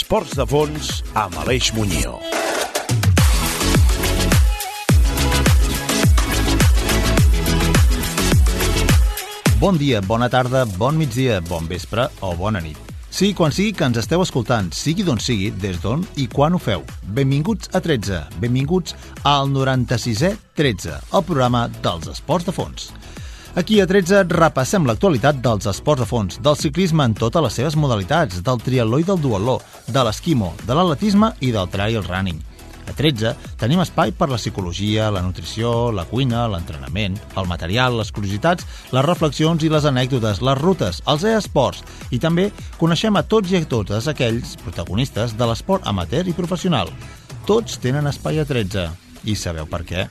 13. Esports de fons amb Aleix Muñoz. Bon dia, bona tarda, bon migdia, bon vespre o bona nit. Sí, quan sigui que ens esteu escoltant, sigui d'on sigui, des d'on i quan ho feu. Benvinguts a 13, benvinguts al 96è 13, el programa dels esports de fons. Aquí a 13 repassem l'actualitat dels esports de fons, del ciclisme en totes les seves modalitats, del triatló i del duatló, de l'esquimo, de l'atletisme i del trail running. A 13 tenim espai per la psicologia, la nutrició, la cuina, l'entrenament, el material, les curiositats, les reflexions i les anècdotes, les rutes, els e-esports i també coneixem a tots i a totes aquells protagonistes de l'esport amateur i professional. Tots tenen espai a 13. I sabeu per què?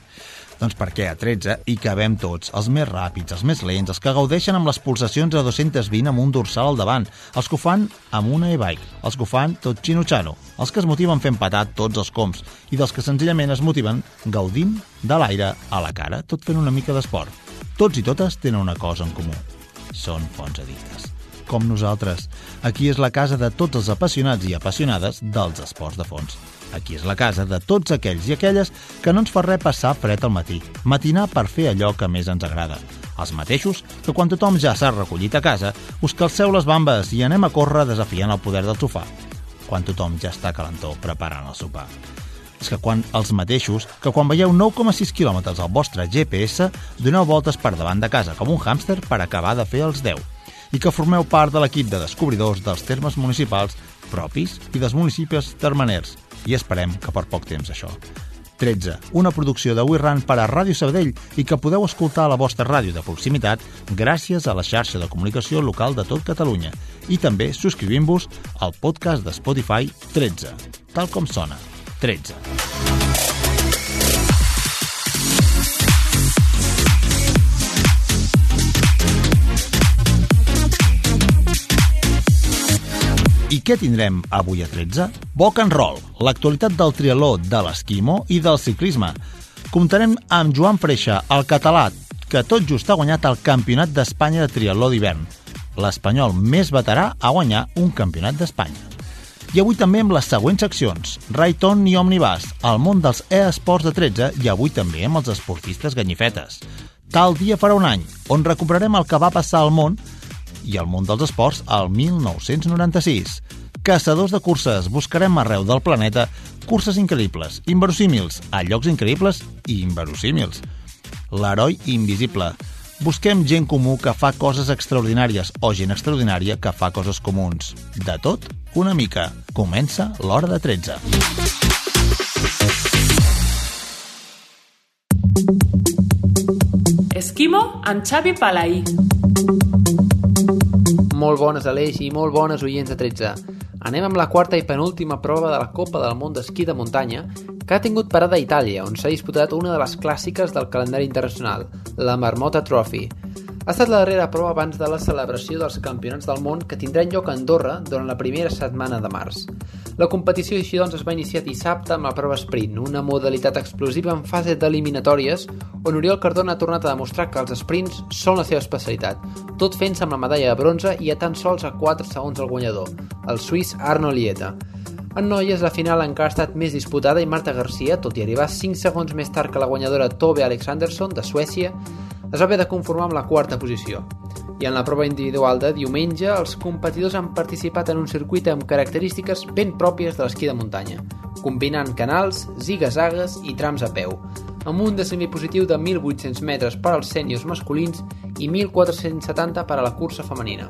Doncs perquè a 13 hi cabem tots, els més ràpids, els més lents, els que gaudeixen amb les pulsacions a 220 amb un dorsal al davant, els que ho fan amb una e-bike, els que ho fan tot xino-xano, els que es motiven fent patat tots els coms i dels que senzillament es motiven gaudint de l'aire a la cara, tot fent una mica d'esport. Tots i totes tenen una cosa en comú. Són fons addictes com nosaltres. Aquí és la casa de tots els apassionats i apassionades dels esports de fons. Aquí és la casa de tots aquells i aquelles que no ens fa res passar fred al matí, matinar per fer allò que més ens agrada. Els mateixos que quan tothom ja s'ha recollit a casa, us calceu les bambes i anem a córrer desafiant el poder del sofà. Quan tothom ja està calentó preparant el sopar és que quan els mateixos que quan veieu 9,6 quilòmetres al vostre GPS doneu voltes per davant de casa com un hàmster per acabar de fer els 10 i que formeu part de l'equip de descobridors dels termes municipals propis i dels municipis termeners. I esperem que per poc temps això. 13. Una producció de WeRun per a Ràdio Sabadell i que podeu escoltar a la vostra ràdio de proximitat gràcies a la xarxa de comunicació local de tot Catalunya i també subscrivint-vos al podcast de Spotify 13, tal com sona, 13. I què tindrem avui a 13? Boc and roll, l'actualitat del triatló, de l'esquimo i del ciclisme. Comptarem amb Joan Freixa, el català, que tot just ha guanyat el Campionat d'Espanya de triatló d'hivern. L'espanyol més veterà a guanyar un Campionat d'Espanya. I avui també amb les següents seccions, Rayton i Omnibus, el món dels e-esports de 13 i avui també amb els esportistes ganyifetes. Tal dia farà un any, on recuperarem el que va passar al món i el món dels esports al 1996. Caçadors de curses, buscarem arreu del planeta curses increïbles, inverosímils, a llocs increïbles i inverosímils. L'heroi invisible. Busquem gent comú que fa coses extraordinàries o gent extraordinària que fa coses comuns. De tot, una mica. Comença l'hora de 13. Esquimo amb Xavi Palaí. Molt bones, Aleix, i molt bones oients de 13. Anem amb la quarta i penúltima prova de la Copa del Món d'Esquí de Muntanya, que ha tingut parada a Itàlia, on s'ha disputat una de les clàssiques del calendari internacional, la Marmota Trophy. Ha estat la darrera prova abans de la celebració dels campionats del món que tindran lloc a Andorra durant la primera setmana de març. La competició així doncs es va iniciar dissabte amb la prova sprint, una modalitat explosiva en fase d'eliminatòries on Oriol Cardona ha tornat a demostrar que els sprints són la seva especialitat, tot fent-se amb la medalla de bronze i a tan sols a 4 segons el guanyador, el suís Arno Lieta. En noies, la final encara ha estat més disputada i Marta Garcia, tot i arribar 5 segons més tard que la guanyadora Tove Alexandersson, de Suècia, es va haver de conformar amb la quarta posició. I en la prova individual de diumenge, els competidors han participat en un circuit amb característiques ben pròpies de l'esquí de muntanya, combinant canals, zigazagues i trams a peu, amb un descens positiu de 1.800 metres per als sèniors masculins i 1.470 per a la cursa femenina.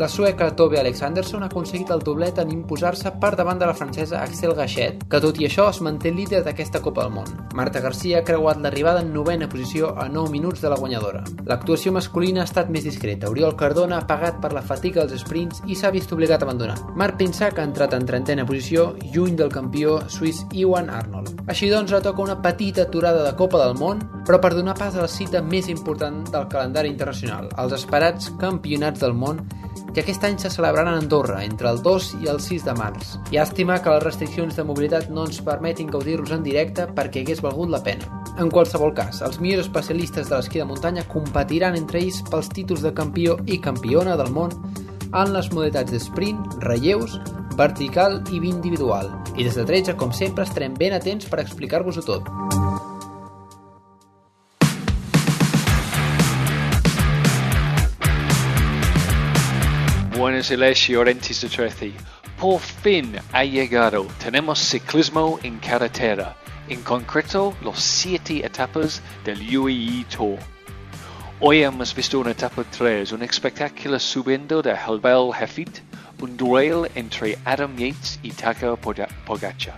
La sueca Tove Alexandersson ha aconseguit el doblet en imposar-se per davant de la francesa Axel Gachet, que tot i això es manté líder d'aquesta Copa del Món. Marta Garcia ha creuat l'arribada en novena posició a 9 minuts de la guanyadora. L'actuació masculina ha estat més discreta. Oriol Cardona ha pagat per la fatiga als sprints i s'ha vist obligat a abandonar. Marc Pinsac ha entrat en trentena posició, lluny del campió suís Iwan Arnold. Així doncs, la toca una petita aturada de Copa del Món, però per donar pas a la cita més important del calendari internacional, els esperats campionats del món que aquest any se celebraran a Andorra entre el 2 i el 6 de març. Llàstima que les restriccions de mobilitat no ens permetin gaudir-los en directe perquè hagués valgut la pena. En qualsevol cas, els millors especialistes de l'esquí de muntanya competiran entre ells pels títols de campió i campiona del món en les modalitats de sprint, relleus, vertical i individual. I des de 13, com sempre, estarem ben atents per explicar-vos-ho tot. Orentis de. Por fin ha llegado. Tenemos ciclismo en carretera. En concreto, los siete etapas del UAE Tour. Hoy hemos visto una etapa 3, un espectáculo subiendo de Helbel Hefit, un duelo entre Adam Yates y Taka Pogacha.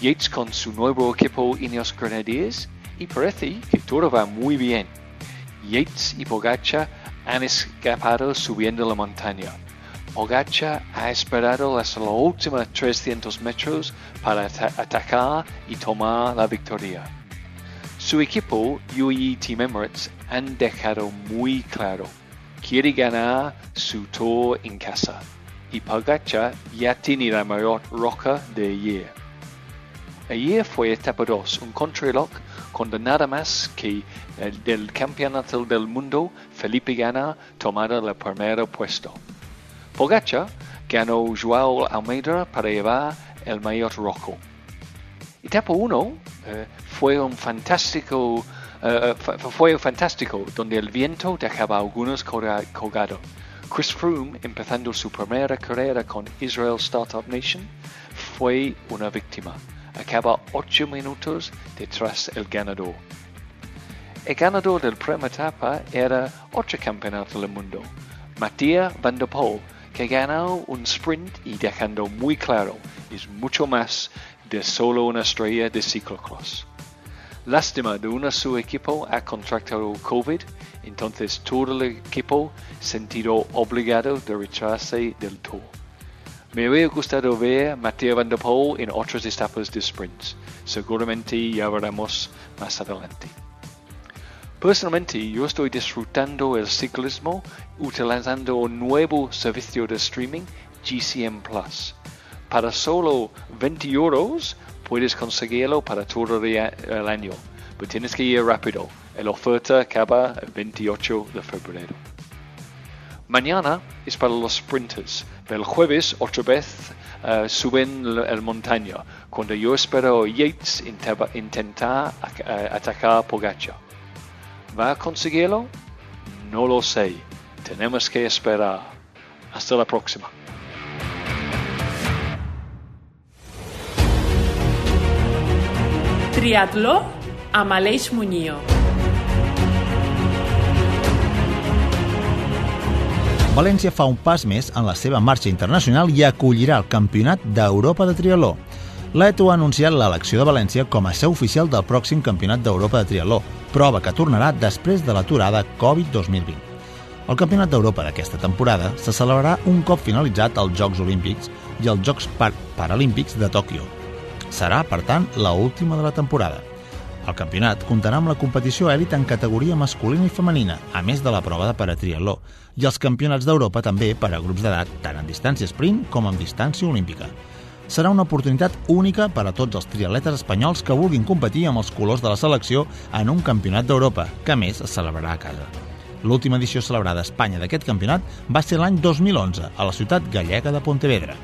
Yates con su nuevo equipo Ineos Grenadiers y parece que todo va muy bien. Yates y Pogacha han escapado subiendo la montaña. Pogacha ha esperado hasta los últimos 300 metros para atacar y tomar la victoria. Su equipo, UAE Team Emirates, han dejado muy claro, quiere ganar su tour en casa, y Pogacha ya tiene la mayor roca de ayer. Ayer fue etapa 2, un contrarreloj con nada más que el del campeonato del mundo, Felipe Gana tomado el primer puesto. Pogacha ganó Joao Almeida para llevar el mayor rojo. Etapa 1 eh, fue un fantástico uh, fue fantástico, donde el viento dejaba algunos colgados. Chris Froome, empezando su primera carrera con Israel Startup Nation, fue una víctima. Acaba 8 minutos detrás del ganador. El ganador del primera etapa era otro campeonato del mundo, Matías Van der Poel, que ganó un sprint y dejando muy claro, es mucho más de solo una estrella de ciclocross. Lástima de uno su equipo ha contractado COVID, entonces todo el equipo sentido obligado de retrasarse del tour. Me hubiera gustado ver a Mateo Van der Poel en otras etapas de sprints. Seguramente ya veremos más adelante. Personalmente, yo estoy disfrutando el ciclismo utilizando un nuevo servicio de streaming, GCM Plus. Para solo 20 euros puedes conseguirlo para todo el año, pero tienes que ir rápido. La oferta acaba el 28 de febrero. Mañana es para los sprinters. El jueves otra vez uh, suben el montaña, cuando yo espero Yates intentar atacar Pogacha. ¿Va a conseguirlo? No lo sé. Tenemos que esperar. Hasta la próxima. Triatló amb Aleix Muñoz. València fa un pas més en la seva marxa internacional i acollirà el Campionat d'Europa de Triatló. L'ETO ha anunciat l'elecció de València com a seu oficial del pròxim Campionat d'Europa de Triatló, prova que tornarà després de l'aturada Covid 2020. El Campionat d'Europa d'aquesta temporada se celebrarà un cop finalitzat els Jocs Olímpics i els Jocs Par Paralímpics de Tòquio. Serà, per tant, la última de la temporada. El campionat comptarà amb la competició èlit en categoria masculina i femenina, a més de la prova de paratriatló, i els campionats d'Europa també per a grups d'edat, tant en distància sprint com en distància olímpica. Serà una oportunitat única per a tots els triatletes espanyols que vulguin competir amb els colors de la selecció en un campionat d'Europa, que a més es celebrarà a casa. L'última edició celebrada a Espanya d'aquest campionat va ser l'any 2011, a la ciutat gallega de Pontevedra.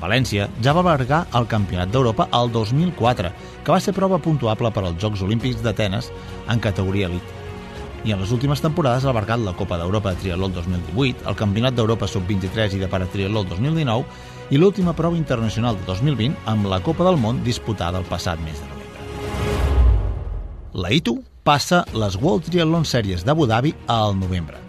València ja va albergar el Campionat d'Europa al 2004, que va ser prova puntuable per als Jocs Olímpics d'Atenes en categoria elit. I en les últimes temporades ha albergat la Copa d'Europa de Triatló 2018, el Campionat d'Europa Sub-23 i de Paratriatló 2019 i l'última prova internacional de 2020 amb la Copa del Món disputada el passat mes de novembre. La ITU passa les World Triathlon Series d'Abu Dhabi al novembre.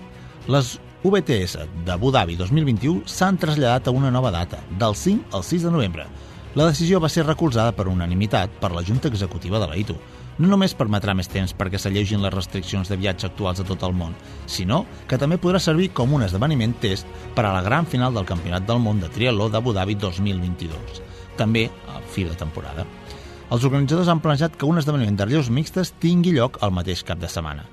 Les VTS d'Abu Dhabi 2021 s'han traslladat a una nova data, del 5 al 6 de novembre. La decisió va ser recolzada per unanimitat per la Junta Executiva de la ITU. No només permetrà més temps perquè s'allegin les restriccions de viatge actuals a tot el món, sinó que també podrà servir com un esdeveniment test per a la gran final del Campionat del Món de Triatló d'Abu Dhabi 2022, també a fi de temporada. Els organitzadors han planejat que un esdeveniment de mixtes tingui lloc el mateix cap de setmana.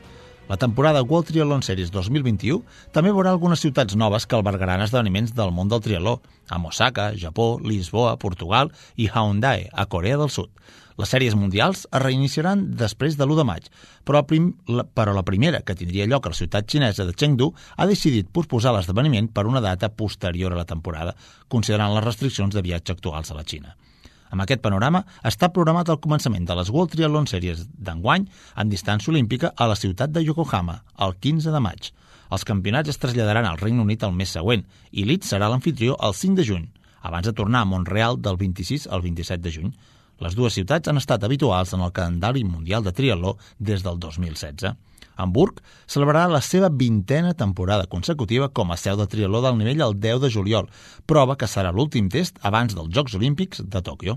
La temporada World Triathlon Series 2021 també veurà algunes ciutats noves que albergaran esdeveniments del món del triatló, amb Osaka, Japó, Lisboa, Portugal i Hyundai, a Corea del Sud. Les sèries mundials es reiniciaran després de l'1 de maig, però, prim, la, però la primera, que tindria lloc a la ciutat xinesa de Chengdu, ha decidit posposar l'esdeveniment per una data posterior a la temporada, considerant les restriccions de viatge actuals a la Xina. Amb aquest panorama, està programat el començament de les World Triathlon Series d'enguany en distància olímpica a la ciutat de Yokohama, el 15 de maig. Els campionats es traslladaran al Regne Unit el mes següent i Leeds serà l'anfitrió el 5 de juny, abans de tornar a Montreal del 26 al 27 de juny. Les dues ciutats han estat habituals en el calendari mundial de triatló des del 2016. Hamburg celebrarà la seva vintena temporada consecutiva com a seu de triatló del nivell el 10 de juliol, prova que serà l'últim test abans dels Jocs Olímpics de Tòquio.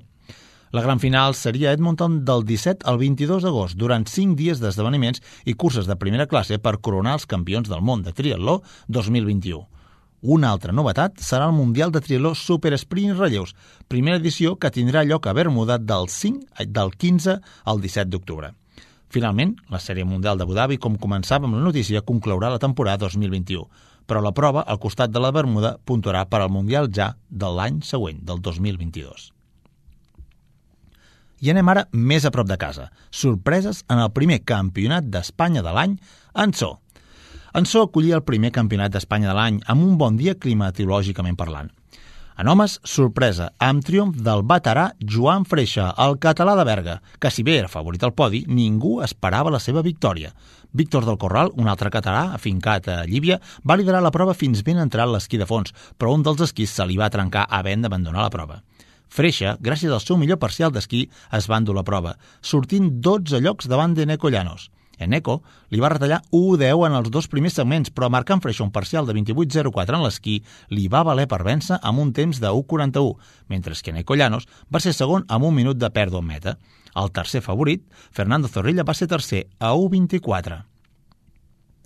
La gran final seria Edmonton del 17 al 22 d'agost, durant 5 dies d'esdeveniments i curses de primera classe per coronar els campions del món de triatló 2021. Una altra novetat serà el Mundial de Triatló Super Sprint Relleus, primera edició que tindrà lloc a Bermuda del, 5, del 15 al 17 d'octubre. Finalment, la sèrie mundial d'Abu Dhabi, com començava amb la notícia, conclourà la temporada 2021, però la prova, al costat de la Bermuda, puntuarà per al Mundial ja de l'any següent, del 2022. I anem ara més a prop de casa. Sorpreses en el primer campionat d'Espanya de l'any en so. En so acollia el primer campionat d'Espanya de l'any amb un bon dia climatològicament parlant. En homes, sorpresa, amb triomf del veterà Joan Freixa, el català de Berga, que si bé era favorit al podi, ningú esperava la seva victòria. Víctor del Corral, un altre català afincat a Llívia, va liderar la prova fins ben entrat l'esquí de fons, però un dels esquís se li va trencar havent d'abandonar la prova. Freixa, gràcies al seu millor parcial d'esquí, es va endur la prova, sortint 12 llocs davant de Neco Llanos. Eneco li va retallar 1-10 en els dos primers segments, però marcant Freixa un parcial de 28-04 en l'esquí li va valer per vèncer amb un temps de 1-41, mentre que Eneco Llanos va ser segon amb un minut de pèrdua en meta. El tercer favorit, Fernando Zorrilla, va ser tercer a 1-24.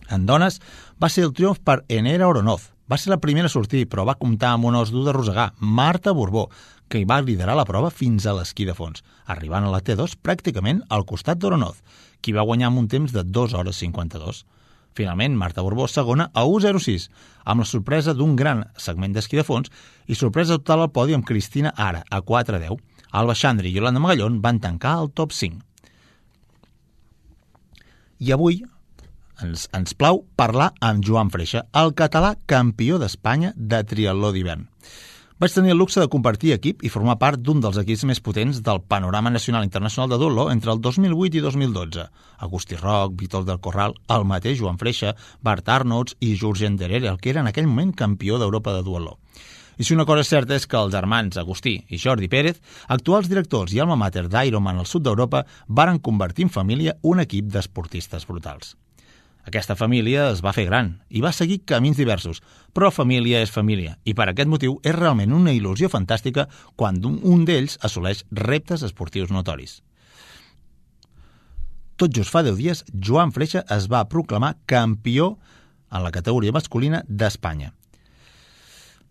En dones, va ser el triomf per Enera Oronoz. Va ser la primera a sortir, però va comptar amb un os dur de rosegar, Marta Borbó, que hi va liderar la prova fins a l'esquí de fons, arribant a la T2 pràcticament al costat d'Oronoz, qui va guanyar amb un temps de 2 hores 52. Finalment, Marta Borbó segona a 1.06, amb la sorpresa d'un gran segment d'esquí de fons i sorpresa total al podi amb Cristina Ara, a 4.10. Alba Xandri i Yolanda Magallón van tancar el top 5. I avui ens, ens plau parlar amb Joan Freixa, el català campió d'Espanya de triatló d'hivern. Vaig tenir el luxe de compartir equip i formar part d'un dels equips més potents del panorama nacional i internacional de duatló entre el 2008 i 2012. Agustí Roc, Víctor del Corral, el mateix Joan Freixa, Bart Arnolds i Jurgen Derer, el que era en aquell moment campió d'Europa de duatló. I si una cosa certa és que els germans Agustí i Jordi Pérez, actuals directors i alma mater d'Ironman al sud d'Europa, varen convertir en família un equip d'esportistes brutals. Aquesta família es va fer gran i va seguir camins diversos, però família és família i per aquest motiu és realment una il·lusió fantàstica quan un d'ells assoleix reptes esportius notoris. Tot just fa 10 dies, Joan Freixa es va proclamar campió en la categoria masculina d'Espanya.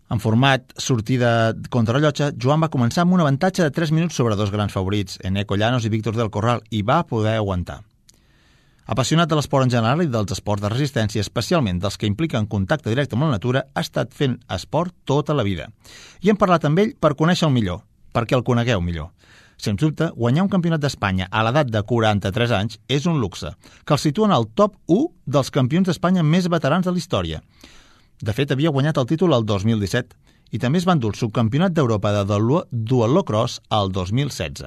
En format sortida contra rellotge, Joan va començar amb un avantatge de 3 minuts sobre dos grans favorits, Eneco Llanos i Víctor del Corral, i va poder aguantar. Apassionat de l'esport en general i dels esports de resistència, especialment dels que impliquen contacte directe amb la natura, ha estat fent esport tota la vida. I hem parlat amb ell per conèixer el millor, perquè el conegueu millor. Sens dubte, guanyar un campionat d'Espanya a l'edat de 43 anys és un luxe, que el situa en el top 1 dels campions d'Espanya més veterans de la història. De fet, havia guanyat el títol el 2017 i també es va endur el subcampionat d'Europa de duatló cross al 2016.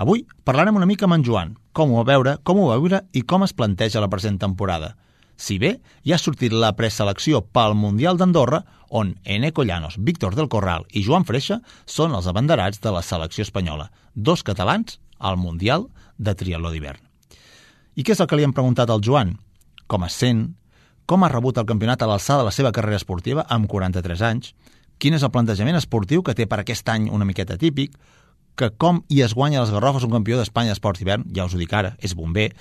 Avui parlarem una mica amb en Joan, com ho va veure, com ho va viure i com es planteja la present temporada. Si bé ja ha sortit la preselecció pel Mundial d'Andorra, on Eneco Llanos, Víctor del Corral i Joan Freixa són els abanderats de la selecció espanyola, dos catalans al Mundial de Triatló d'hivern. I què és el que li han preguntat al Joan? Com es sent? Com ha rebut el campionat a l'alçada de la seva carrera esportiva amb 43 anys? Quin és el plantejament esportiu que té per aquest any una miqueta típic? Que com hi es guanya les Garrofes un campió d'Espanya d'esports d'hivern, ja us ho dic ara, és bomber.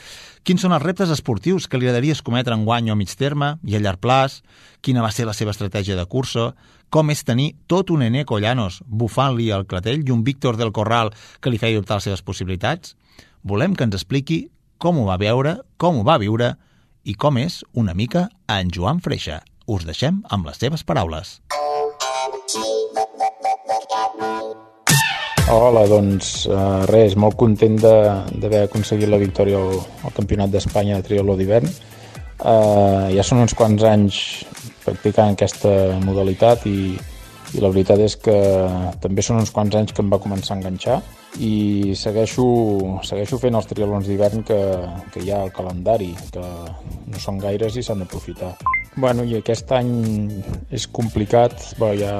Quins són els reptes esportius que li agradaria escometre en guany o a mig terme i a llarg plaç? Quina va ser la seva estratègia de cursa? Com és tenir tot un Ené Collanos bufant-li al clatell i un Víctor del Corral que li feia dubtar les seves possibilitats? Volem que ens expliqui com ho va veure, com ho va viure i com és una mica en Joan Freixa. Us deixem amb les seves paraules. Hola, doncs uh, res, molt content d'haver aconseguit la victòria al, al Campionat d'Espanya de triatló d'hivern. Uh, ja són uns quants anys practicant aquesta modalitat i, i la veritat és que també són uns quants anys que em va començar a enganxar i segueixo, segueixo fent els triatlons d'hivern que, que hi ha al calendari, que no són gaires i s'han d'aprofitar. Bueno, i aquest any és complicat, bueno, ja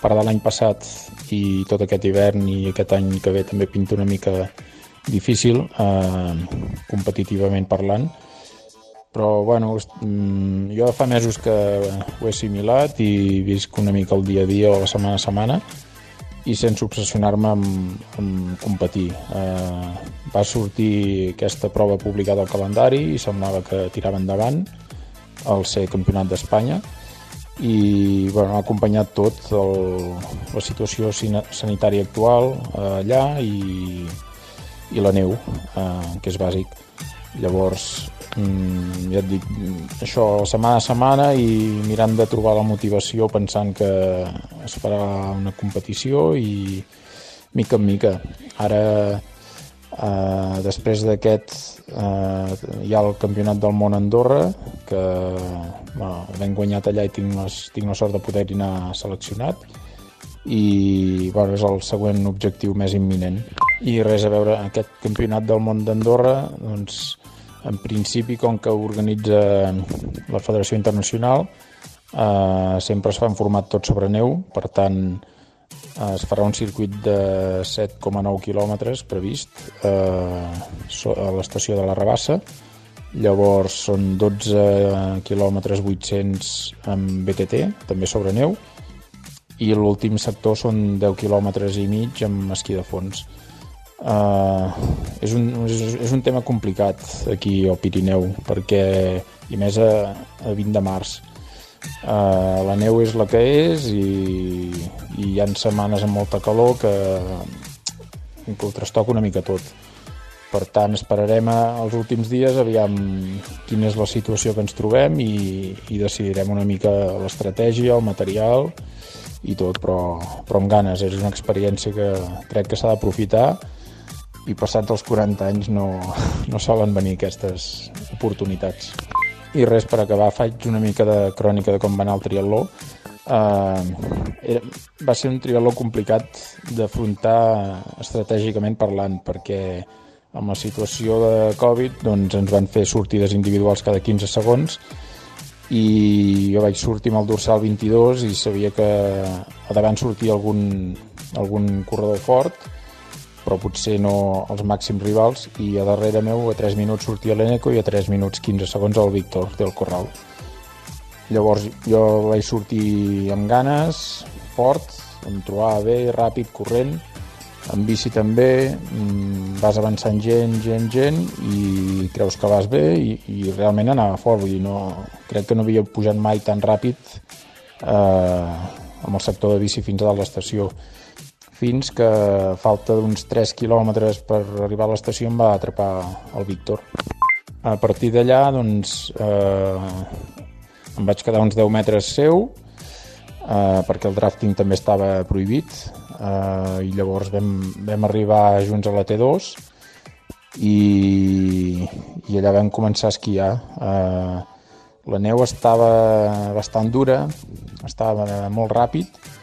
part de l'any passat i tot aquest hivern i aquest any que ve també pinta una mica difícil, eh, competitivament parlant, però bueno, mm, jo fa mesos que ho he assimilat i visc una mica el dia a dia o la setmana a setmana i sense obsessionar-me amb, amb competir. Eh, va sortir aquesta prova publicada al calendari i semblava que tirava endavant el ser campionat d'Espanya i bueno, ha acompanyat tot el, la situació sanitària actual eh, allà i, i la neu, eh, que és bàsic. Llavors, mm, ja et dic, això setmana a setmana i mirant de trobar la motivació pensant que es farà una competició i mica en mica. Ara, eh, després d'aquest, eh, hi ha el Campionat del Món a Andorra, que bueno, l'hem guanyat allà i tinc, les, tinc la sort de poder-hi anar seleccionat i bueno, és el següent objectiu més imminent. I res a veure, aquest campionat del món d'Andorra, doncs, en principi, com que organitza la Federació Internacional, eh, sempre es fa en format tot sobre neu, per tant, es farà un circuit de 7,9 quilòmetres previst eh, a l'estació de la Rabassa, llavors són 12 quilòmetres 800 amb BTT, també sobre neu, i l'últim sector són 10 quilòmetres i mig amb esquí de fons. Uh, és, un, és, és un tema complicat aquí al Pirineu perquè i més a, a 20 de març uh, la neu és la que és i, i hi ha setmanes amb molta calor que, que ho trastoca una mica tot per tant esperarem els últims dies aviam quina és la situació que ens trobem i, i decidirem una mica l'estratègia, el material i tot, però, però amb ganes. És una experiència que crec que s'ha d'aprofitar i passats els 40 anys no, no solen venir aquestes oportunitats. I res, per acabar, faig una mica de crònica de com va anar el triatló. Uh, era, va ser un triatló complicat d'afrontar estratègicament parlant, perquè amb la situació de Covid doncs, ens van fer sortides individuals cada 15 segons i jo vaig sortir amb el dorsal 22 i sabia que davant sortia algun, algun corredor fort però potser no els màxims rivals i a darrere meu a 3 minuts sortia l'Eneco i a 3 minuts 15 segons el Víctor del Corral. Llavors jo vaig sortir amb ganes fort, em trobava bé, ràpid, corrent en bici també mm, vas avançant gent, gent, gent i creus que vas bé i, i realment anava fort, vull dir, no, crec que no havia pujat mai tan ràpid eh, amb el sector de bici fins a dalt l'estació fins que falta d'uns 3 quilòmetres per arribar a l'estació em va atrapar el Víctor. A partir d'allà, doncs, eh, em vaig quedar uns 10 metres seu, eh, perquè el drafting també estava prohibit, eh, i llavors vam, vam arribar junts a la T2 i, i allà vam començar a esquiar. Eh, la neu estava bastant dura, estava molt ràpid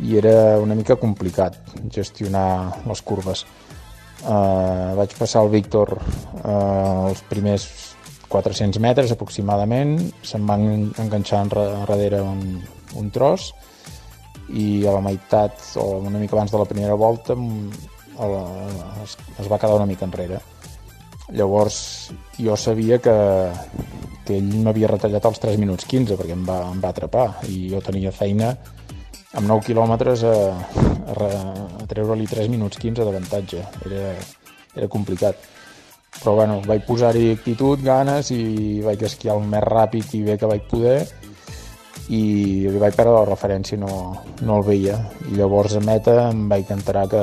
i era una mica complicat gestionar les curves. Uh, vaig passar el Víctor uh, els primers 400 metres aproximadament, se'm van enganxar enrere un, un tros i a la meitat o una mica abans de la primera volta es, es va quedar una mica enrere. Llavors jo sabia que, que ell m'havia retallat els 3 minuts 15 perquè em va, em va atrapar i jo tenia feina amb 9 quilòmetres a, a, a treure-li 3 minuts 15 d'avantatge. Era, era complicat. Però bueno, vaig posar-hi actitud, ganes i vaig esquiar el més ràpid i bé que vaig poder i li vaig perdre la referència no, no el veia i llavors a meta em vaig enterar que,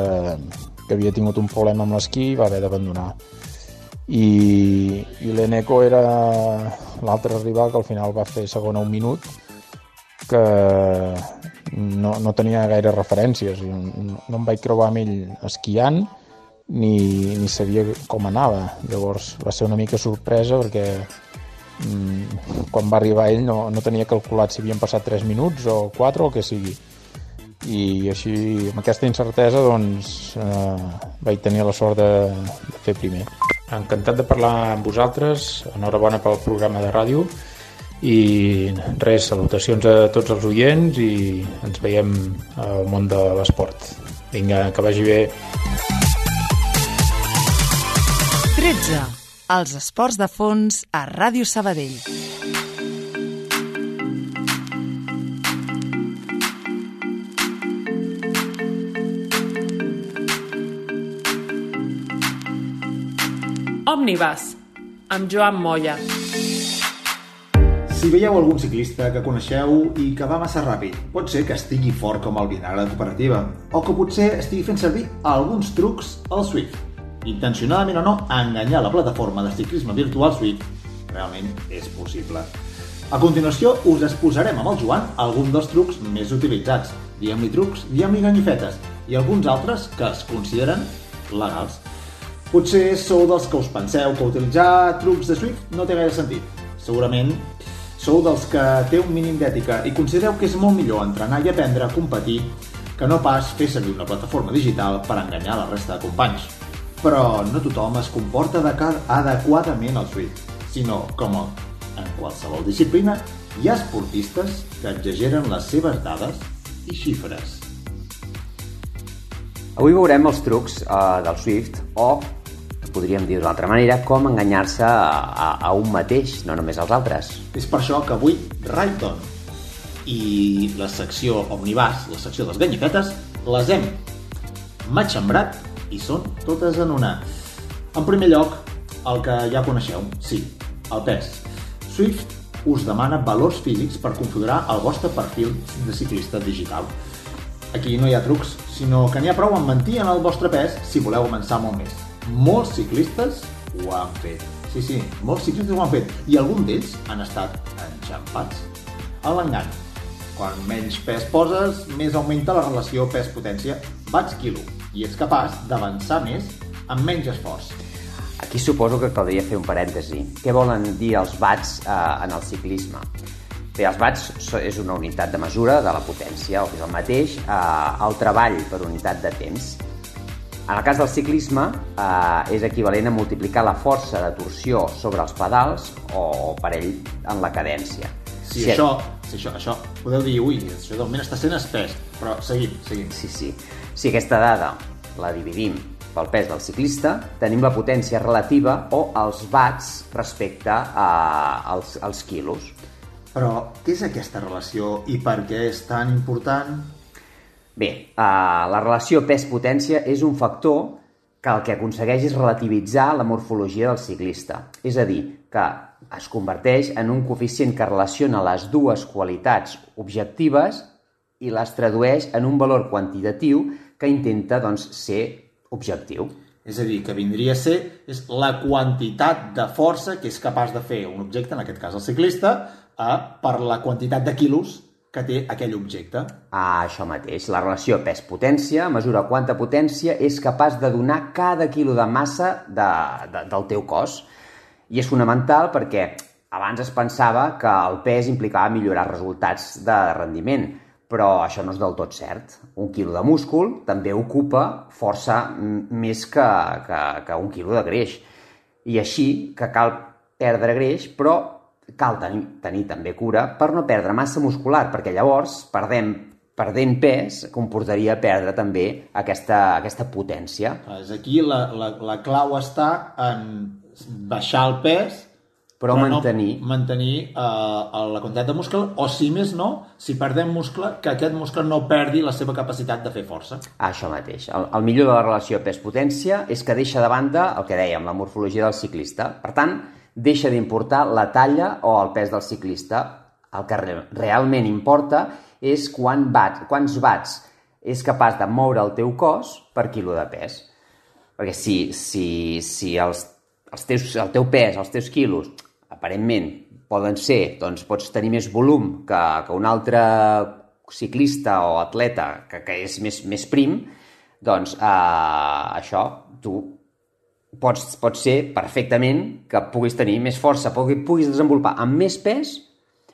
que havia tingut un problema amb l'esquí i va haver d'abandonar i, i l'Eneco era l'altre rival que al final va fer segon a un minut que no, no tenia gaire referències. No, no em vaig creuar amb ell esquiant ni, ni sabia com anava. Llavors va ser una mica sorpresa perquè mm, quan va arribar ell no, no tenia calculat si havien passat 3 minuts o 4 o el que sigui. I així amb aquesta incertesa doncs eh, vaig tenir la sort de, de fer primer. Encantat de parlar amb vosaltres. Enhorabona pel programa de ràdio i res, salutacions a tots els oients i ens veiem al món de l'esport vinga, que vagi bé 13. Els esports de fons a Ràdio Sabadell. Omnibus, amb Joan Molla. Si veieu algun ciclista que coneixeu i que va massa ràpid, pot ser que estigui fort com el vinagre de cooperativa, o que potser estigui fent servir alguns trucs al Swift. Intencionadament o no, enganyar la plataforma de ciclisme virtual Swift realment és possible. A continuació, us exposarem amb el Joan alguns dels trucs més utilitzats. Diguem-li trucs, diguem-li ganyifetes, i alguns altres que es consideren legals. Potser sou dels que us penseu que utilitzar trucs de Swift no té gaire sentit. Segurament sou dels que té un mínim d'ètica i considereu que és molt millor entrenar i aprendre a competir que no pas fer servir una plataforma digital per enganyar la resta de companys. Però no tothom es comporta adequadament al Swift, sinó com en qualsevol disciplina hi ha esportistes que exageren les seves dades i xifres. Avui veurem els trucs uh, del Swift o podríem dir d'una altra manera, com enganyar-se a, a, a un mateix, no només als altres. És per això que avui Rayton i la secció Omnibus, la secció dels ganyifetes, les hem matxembrat i són totes en una. En primer lloc, el que ja coneixeu, sí, el pes. Swift us demana valors físics per configurar el vostre perfil de ciclista digital. Aquí no hi ha trucs, sinó que n'hi ha prou amb mentir en el vostre pes si voleu avançar molt més molts ciclistes ho han fet. Sí, sí, molts ciclistes ho han fet. I alguns d'ells han estat enxampats a l'engany. Quan menys pes poses, més augmenta la relació pes-potència watts-quilo i ets capaç d'avançar més amb menys esforç. Aquí suposo que caldria fer un parèntesi. Què volen dir els watts eh, en el ciclisme? Bé, els watts és una unitat de mesura de la potència, o que és el mateix, eh, el treball per unitat de temps. En el cas del ciclisme, eh, és equivalent a multiplicar la força de torsió sobre els pedals o per ell en la cadència. Sí, si això, si això, això, podeu dir, ui, això d'augment està sent espès, però seguim, seguim. Sí, sí. Si aquesta dada la dividim pel pes del ciclista, tenim la potència relativa o els watts respecte a, als, als quilos. Però què és aquesta relació i per què és tan important? Bé, eh, la relació pes-potència és un factor que el que aconsegueix és relativitzar la morfologia del ciclista. És a dir, que es converteix en un coeficient que relaciona les dues qualitats objectives i les tradueix en un valor quantitatiu que intenta doncs, ser objectiu. És a dir, que vindria a ser és la quantitat de força que és capaç de fer un objecte, en aquest cas el ciclista, a, per la quantitat de quilos que té aquell objecte. Ah, això mateix. La relació pes-potència mesura quanta potència és capaç de donar cada quilo de massa de, de, del teu cos. I és fonamental perquè abans es pensava que el pes implicava millorar resultats de rendiment, però això no és del tot cert. Un quilo de múscul també ocupa força més que, que, que un quilo de greix. I així que cal perdre greix, però cal tenir, tenir també cura per no perdre massa muscular, perquè llavors perdem perdent pes comportaria perdre també aquesta, aquesta potència. És aquí la, la, la clau està en baixar el pes però, però mantenir, no mantenir uh, la quantitat de muscle o si més no, si perdem muscle que aquest muscle no perdi la seva capacitat de fer força. Això mateix. El, el millor de la relació pes-potència és que deixa de banda el que dèiem, la morfologia del ciclista. Per tant, deixa d'importar la talla o el pes del ciclista. El que realment importa és quan bat, quants watts és capaç de moure el teu cos per quilo de pes. Perquè si, si, si els, els teus, el teu pes, els teus quilos, aparentment poden ser, doncs pots tenir més volum que, que un altre ciclista o atleta que, que és més, més prim, doncs eh, això tu pots, pot ser perfectament que puguis tenir més força, puguis, puguis desenvolupar amb més pes,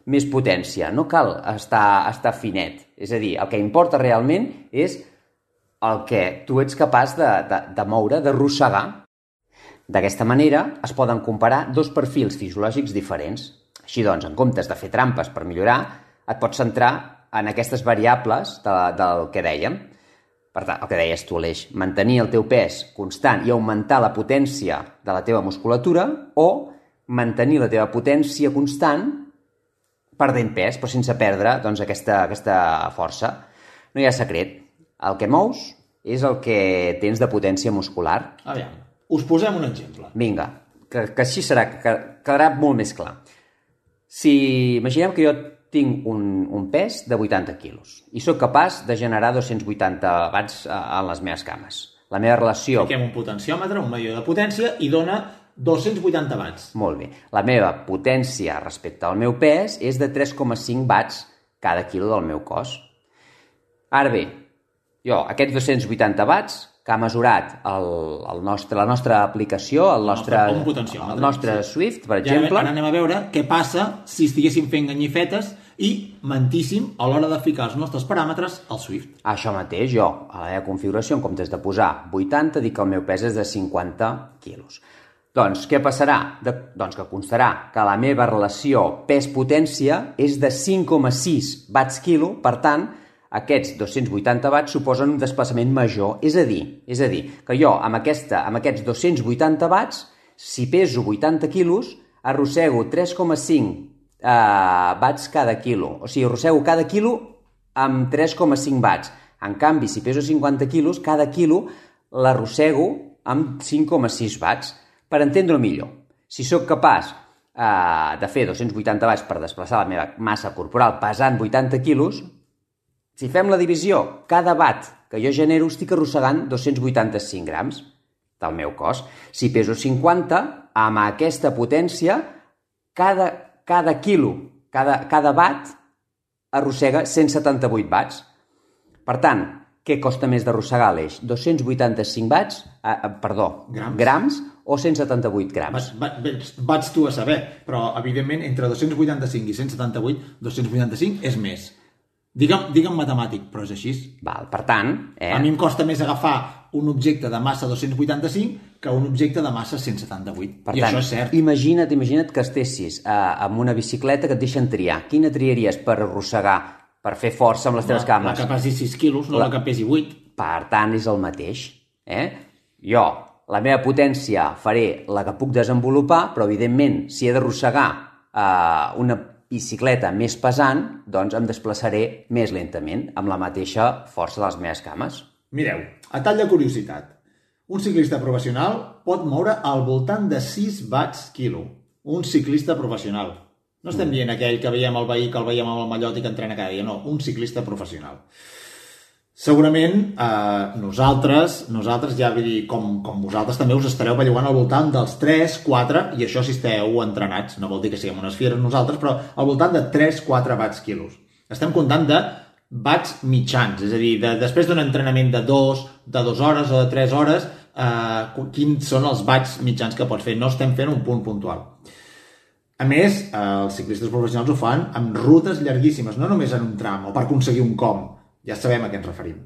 més potència. No cal estar, estar finet. És a dir, el que importa realment és el que tu ets capaç de, de, de moure, d'arrossegar. D'aquesta manera es poden comparar dos perfils fisiològics diferents. Així doncs, en comptes de fer trampes per millorar, et pots centrar en aquestes variables de, del que dèiem. Per tant, el que deies tu, Aleix, mantenir el teu pes constant i augmentar la potència de la teva musculatura o mantenir la teva potència constant perdent pes, però sense perdre doncs, aquesta, aquesta força. No hi ha secret. El que mous és el que tens de potència muscular. Aviam, us posem un exemple. Vinga, que, que així serà, que quedarà molt més clar. Si imaginem que jo tinc un, un pes de 80 quilos i sóc capaç de generar 280 watts eh, en les meves cames. La meva relació... Fiquem un potenciòmetre, un medidor de potència, i dona 280 watts. Molt bé. La meva potència respecte al meu pes és de 3,5 watts cada quilo del meu cos. Ara bé, jo, aquests 280 watts que ha mesurat el, el nostre, la nostra aplicació, el nostre, el nostre, el nostre. Swift, per I exemple... ara anem a veure què passa si estiguéssim fent ganyifetes i mentíssim a l'hora de ficar els nostres paràmetres al Swift. Això mateix, jo, a la meva configuració, en comptes de posar 80, dic que el meu pes és de 50 quilos. Doncs què passarà? De, doncs que constarà que la meva relació pes-potència és de 5,6 watts quilo, per tant, aquests 280 watts suposen un desplaçament major. És a dir, és a dir que jo amb, aquesta, amb aquests 280 watts, si peso 80 quilos, arrossego 3,5 eh, watts cada quilo. O sigui, arrossego cada quilo amb 3,5 watts. En canvi, si peso 50 quilos, cada quilo l'arrossego amb 5,6 watts. Per entendre-ho millor, si sóc capaç eh, de fer 280 watts per desplaçar la meva massa corporal pesant 80 quilos, si fem la divisió, cada watt que jo genero estic arrossegant 285 grams del meu cos. Si peso 50, amb aquesta potència, cada, cada quilo, cada, cada watt arrossega 178 watts. Per tant, què costa més d'arrossegar l'eix? 285 watts, eh, eh, perdó, grams. grams o 178 grams? Vaig, vaig tu a saber, però evidentment entre 285 i 178, 285 és més. Digue'm, digue'm matemàtic, però és així. Val, per tant... Eh? A mi em costa més agafar un objecte de massa 285 que un objecte de massa 178. Per I tant, això és cert. imagina't, imagina't que estessis eh, amb una bicicleta que et deixen triar. Quina triaries per arrossegar, per fer força amb les teves La, cames? la que pesi 6 quilos, no La- la, la que pesi 8. Per tant, és el mateix. Eh? Jo, la meva potència faré la que puc desenvolupar, però evidentment, si he d'arrossegar eh, una bicicleta més pesant, doncs em desplaçaré més lentament, amb la mateixa força de les meves cames. Mireu, a tall de curiositat, un ciclista professional pot moure al voltant de 6 watts quilo. Un ciclista professional. No estem dient aquell que veiem al veí, que el veiem amb el mallot i que entrena cada dia, no, un ciclista professional. Segurament eh, nosaltres, nosaltres ja vull dir, com, com vosaltres també us estareu bellugant al voltant dels 3, 4, i això si esteu entrenats, no vol dir que siguem unes fieres nosaltres, però al voltant de 3, 4 watts quilos. Estem comptant de watts mitjans, és a dir, de, després d'un entrenament de 2, de 2 hores o de 3 hores, eh, quins són els watts mitjans que pots fer. No estem fent un punt puntual. A més, eh, els ciclistes professionals ho fan amb rutes llarguíssimes, no només en un tram o per aconseguir un com. Ja sabem a què ens referim.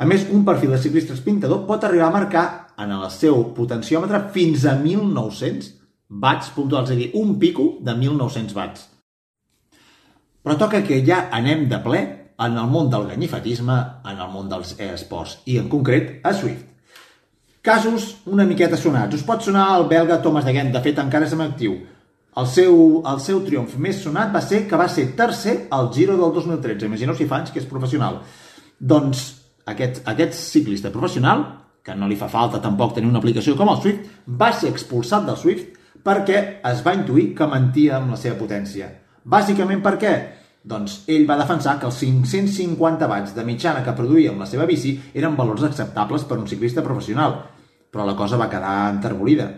A més, un perfil de ciclista espintador pot arribar a marcar en el seu potenciòmetre fins a 1.900 watts puntuals, és a dir, un pico de 1.900 watts. Però toca que ja anem de ple en el món del ganyifatisme, en el món dels esports, i en concret a Swift. Casos una miqueta sonats. Us pot sonar el belga Thomas de Gent, de fet encara és en actiu. El seu, el seu triomf més sonat va ser que va ser tercer al Giro del 2013. Imagineu si fa anys que és professional. Doncs aquest, aquest ciclista professional, que no li fa falta tampoc tenir una aplicació com el Swift, va ser expulsat del Swift perquè es va intuir que mentia amb la seva potència. Bàsicament per què? Doncs ell va defensar que els 550 watts de mitjana que produïa amb la seva bici eren valors acceptables per un ciclista professional, però la cosa va quedar enterbolida.